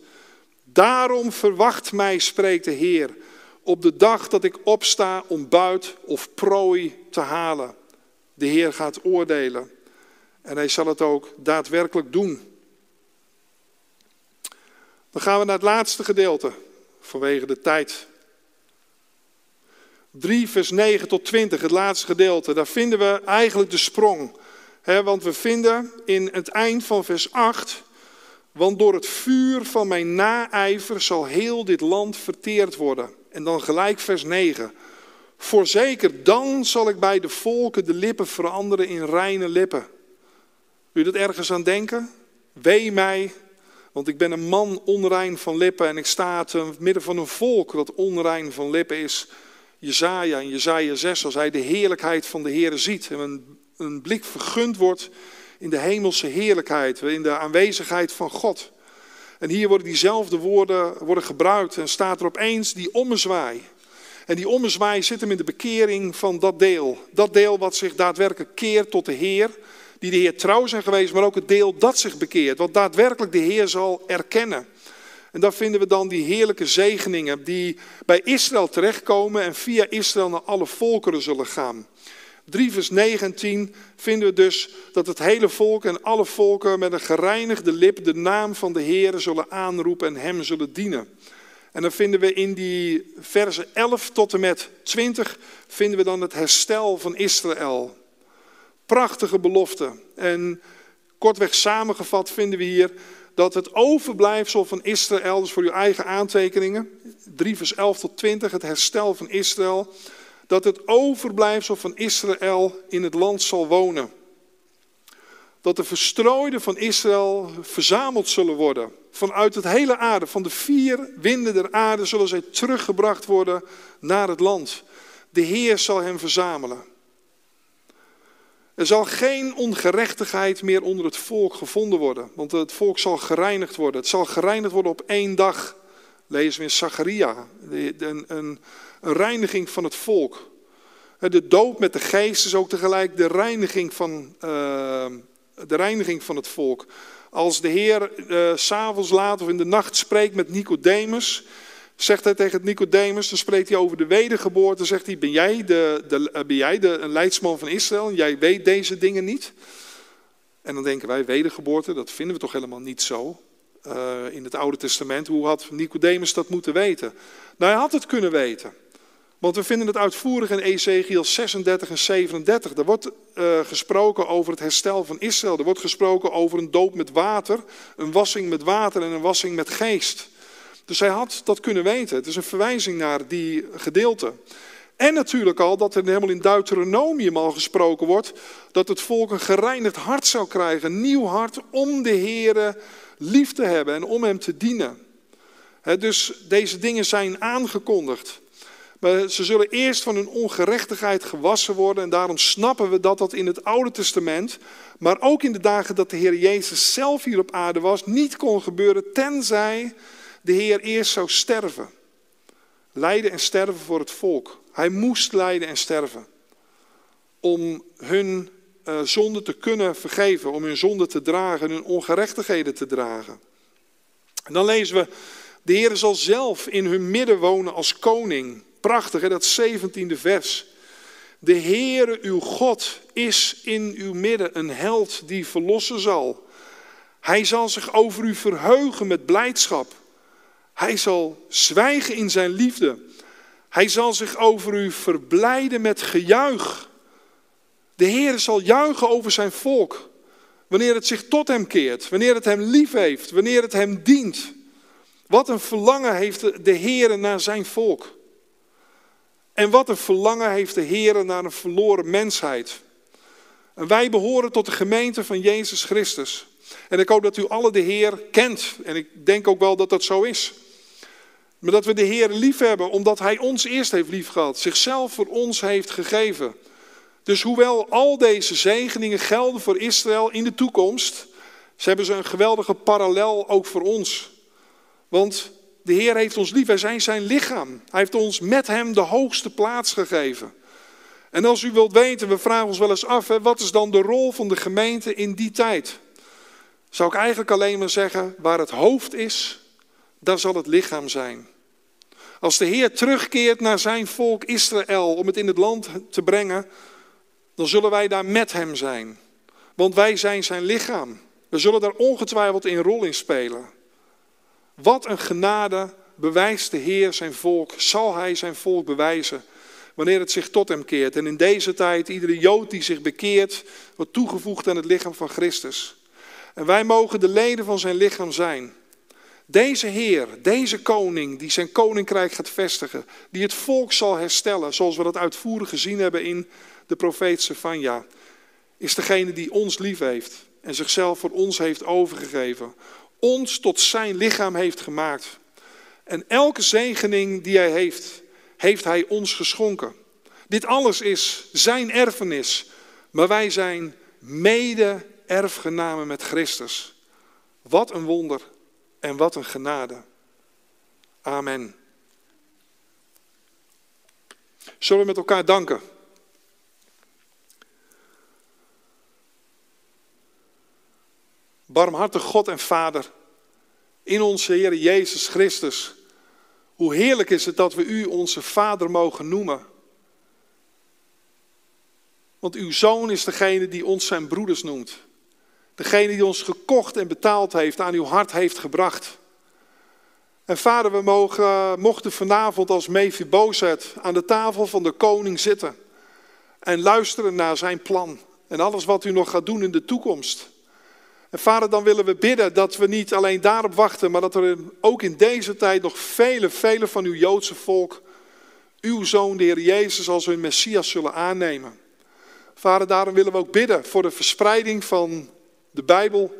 Daarom verwacht mij, spreekt de Heer, op de dag dat ik opsta om buit of prooi te halen. De Heer gaat oordelen en hij zal het ook daadwerkelijk doen. Dan gaan we naar het laatste gedeelte, vanwege de tijd. 3, vers 9 tot 20, het laatste gedeelte. Daar vinden we eigenlijk de sprong. want we vinden in het eind van vers 8. Want door het vuur van mijn naijver zal heel dit land verteerd worden. En dan gelijk vers 9. Voorzeker, dan zal ik bij de volken de lippen veranderen in reine lippen. Je dat ergens aan denken? Wee mij, want ik ben een man onrein van lippen en ik sta te midden van een volk dat onrein van lippen is. Jezaja in Jezaja 6, als hij de heerlijkheid van de Heer ziet en een blik vergund wordt in de hemelse heerlijkheid, in de aanwezigheid van God. En hier worden diezelfde woorden worden gebruikt en staat er opeens die ommezwaai. En die ommezwaai zit hem in de bekering van dat deel. Dat deel wat zich daadwerkelijk keert tot de Heer, die de Heer trouw zijn geweest, maar ook het deel dat zich bekeert, wat daadwerkelijk de Heer zal erkennen. En daar vinden we dan die heerlijke zegeningen die bij Israël terechtkomen en via Israël naar alle volkeren zullen gaan. 3 vers 19 vinden we dus dat het hele volk en alle volken met een gereinigde lip de naam van de Heer zullen aanroepen en hem zullen dienen. En dan vinden we in die versen 11 tot en met 20 vinden we dan het herstel van Israël. Prachtige belofte. En kortweg samengevat vinden we hier dat het overblijfsel van Israël, dus voor uw eigen aantekeningen, 3 vers 11 tot 20, het herstel van Israël, dat het overblijfsel van Israël in het land zal wonen. Dat de verstrooiden van Israël verzameld zullen worden. Vanuit het hele aarde, van de vier winden der aarde, zullen zij teruggebracht worden naar het land. De Heer zal hen verzamelen. Er zal geen ongerechtigheid meer onder het volk gevonden worden, want het volk zal gereinigd worden. Het zal gereinigd worden op één dag. Lezen we in Zacharia, een, een, een reiniging van het volk. De doop met de geest is ook tegelijk de reiniging van, uh, de reiniging van het volk. Als de Heer uh, s'avonds laat of in de nacht spreekt met Nicodemus, zegt hij tegen Nicodemus, dan spreekt hij over de wedergeboorte, zegt hij, ben jij, de, de, eh, ben jij de, een leidsman van Israël en jij weet deze dingen niet? En dan denken wij, wedergeboorte, dat vinden we toch helemaal niet zo in het Oude Testament. Hoe had Nicodemus dat moeten weten? Nou, hij had het kunnen weten. Want we vinden het uitvoerig in Ezekiel 36 en 37. Er wordt uh, gesproken over het herstel van Israël. Er wordt gesproken over een doop met water, een wassing met water en een wassing met geest. Dus hij had dat kunnen weten. Het is een verwijzing naar die gedeelte. En natuurlijk al dat er helemaal in Deuteronomium al gesproken wordt dat het volk een gereinigd hart zou krijgen, een nieuw hart om de Here lief te hebben en om hem te dienen. dus deze dingen zijn aangekondigd. Maar ze zullen eerst van hun ongerechtigheid gewassen worden. En daarom snappen we dat dat in het Oude Testament, maar ook in de dagen dat de Heer Jezus zelf hier op aarde was, niet kon gebeuren tenzij de Heer eerst zou sterven. Lijden en sterven voor het volk. Hij moest lijden en sterven. Om hun uh, zonde te kunnen vergeven, om hun zonde te dragen, hun ongerechtigheden te dragen. En dan lezen we, de Heer zal zelf in hun midden wonen als koning. Prachtig, hè, dat 17e vers. De Heere uw God is in uw midden een held die verlossen zal. Hij zal zich over u verheugen met blijdschap. Hij zal zwijgen in zijn liefde. Hij zal zich over u verblijden met gejuich. De Heer zal juichen over zijn volk. Wanneer het zich tot hem keert, wanneer het hem lief heeft, wanneer het hem dient. Wat een verlangen heeft de Heer naar zijn volk. En wat een verlangen heeft de Heer naar een verloren mensheid. En wij behoren tot de gemeente van Jezus Christus. En ik hoop dat u alle de Heer kent. En ik denk ook wel dat dat zo is. Maar dat we de Heer lief hebben omdat Hij ons eerst heeft lief gehad. Zichzelf voor ons heeft gegeven. Dus hoewel al deze zegeningen gelden voor Israël in de toekomst, ze hebben ze een geweldige parallel ook voor ons. Want de Heer heeft ons lief, wij zijn zijn lichaam. Hij heeft ons met hem de hoogste plaats gegeven. En als u wilt weten, we vragen ons wel eens af, hè, wat is dan de rol van de gemeente in die tijd? Zou ik eigenlijk alleen maar zeggen, waar het hoofd is, daar zal het lichaam zijn. Als de Heer terugkeert naar zijn volk Israël om het in het land te brengen, dan zullen wij daar met hem zijn. Want wij zijn zijn lichaam. We zullen daar ongetwijfeld een rol in spelen. Wat een genade bewijst de Heer zijn volk, zal hij zijn volk bewijzen. wanneer het zich tot hem keert. En in deze tijd, iedere Jood die zich bekeert, wordt toegevoegd aan het lichaam van Christus. En wij mogen de leden van zijn lichaam zijn. Deze Heer, deze koning, die zijn koninkrijk gaat vestigen, die het volk zal herstellen, zoals we dat uitvoerig gezien hebben in de profeet Sefania, is degene die ons lief heeft en zichzelf voor ons heeft overgegeven, ons tot zijn lichaam heeft gemaakt. En elke zegening die hij heeft, heeft hij ons geschonken. Dit alles is zijn erfenis, maar wij zijn mede-erfgenamen met Christus. Wat een wonder en wat een genade. Amen. Zullen we met elkaar danken? Barmhartig God en Vader, in onze Heer Jezus Christus. Hoe heerlijk is het dat we U onze Vader mogen noemen. Want uw zoon is degene die ons zijn broeders noemt. Degene die ons gekocht en betaald heeft, aan uw hart heeft gebracht. En vader, we mogen, mochten vanavond als Mephibozet aan de tafel van de koning zitten. En luisteren naar zijn plan. En alles wat u nog gaat doen in de toekomst. En vader, dan willen we bidden dat we niet alleen daarop wachten, maar dat er ook in deze tijd nog vele, vele van uw Joodse volk, uw zoon, de Heer Jezus, als hun Messias zullen aannemen. Vader, daarom willen we ook bidden voor de verspreiding van de Bijbel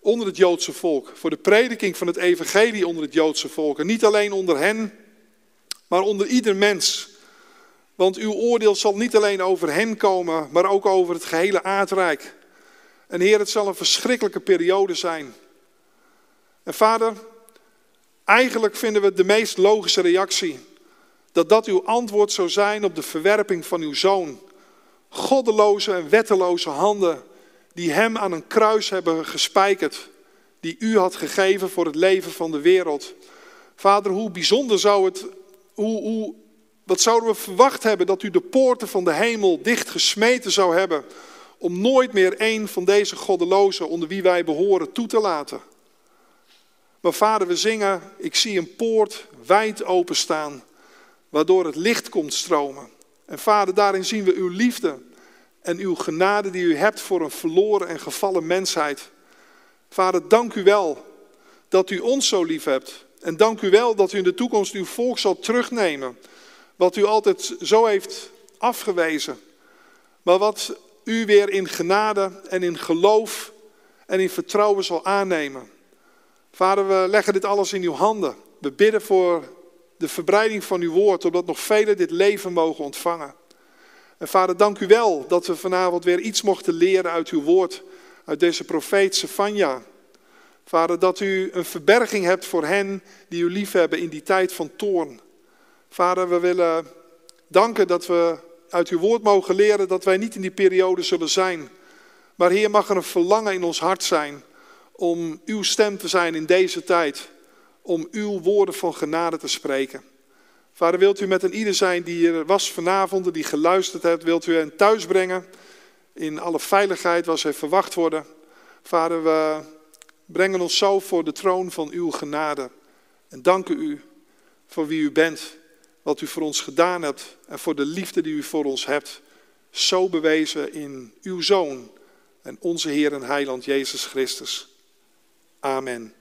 onder het Joodse volk. Voor de prediking van het Evangelie onder het Joodse volk. En niet alleen onder hen, maar onder ieder mens. Want uw oordeel zal niet alleen over hen komen, maar ook over het gehele aardrijk. En Heer, het zal een verschrikkelijke periode zijn. En Vader, eigenlijk vinden we de meest logische reactie dat dat uw antwoord zou zijn op de verwerping van uw zoon. Goddeloze en wetteloze handen die hem aan een kruis hebben gespijkerd, die u had gegeven voor het leven van de wereld. Vader, hoe bijzonder zou het, hoe, hoe, wat zouden we verwacht hebben dat u de poorten van de hemel dicht gesmeten zou hebben, om nooit meer een van deze goddelozen onder wie wij behoren toe te laten. Maar vader, we zingen, ik zie een poort wijd openstaan, waardoor het licht komt stromen. En vader, daarin zien we uw liefde en uw genade die u hebt voor een verloren en gevallen mensheid. Vader, dank u wel dat u ons zo lief hebt. En dank u wel dat u in de toekomst uw volk zal terugnemen. Wat u altijd zo heeft afgewezen. Maar wat u weer in genade en in geloof en in vertrouwen zal aannemen. Vader, we leggen dit alles in uw handen. We bidden voor de verbreiding van uw woord, opdat nog velen dit leven mogen ontvangen. En vader, dank u wel dat we vanavond weer iets mochten leren uit uw woord, uit deze profeet Sefania. Vader, dat u een verberging hebt voor hen die u liefhebben in die tijd van toorn. Vader, we willen danken dat we uit uw woord mogen leren dat wij niet in die periode zullen zijn. Maar Heer, mag er een verlangen in ons hart zijn om uw stem te zijn in deze tijd. Om uw woorden van genade te spreken. Vader, wilt u met een ieder zijn die er was vanavond en die geluisterd heeft, wilt u hen thuis brengen in alle veiligheid waar zij verwacht worden. Vader, we brengen ons zo voor de troon van uw genade en danken u voor wie u bent, wat u voor ons gedaan hebt en voor de liefde die u voor ons hebt, zo bewezen in uw Zoon en onze Heer en Heiland Jezus Christus. Amen.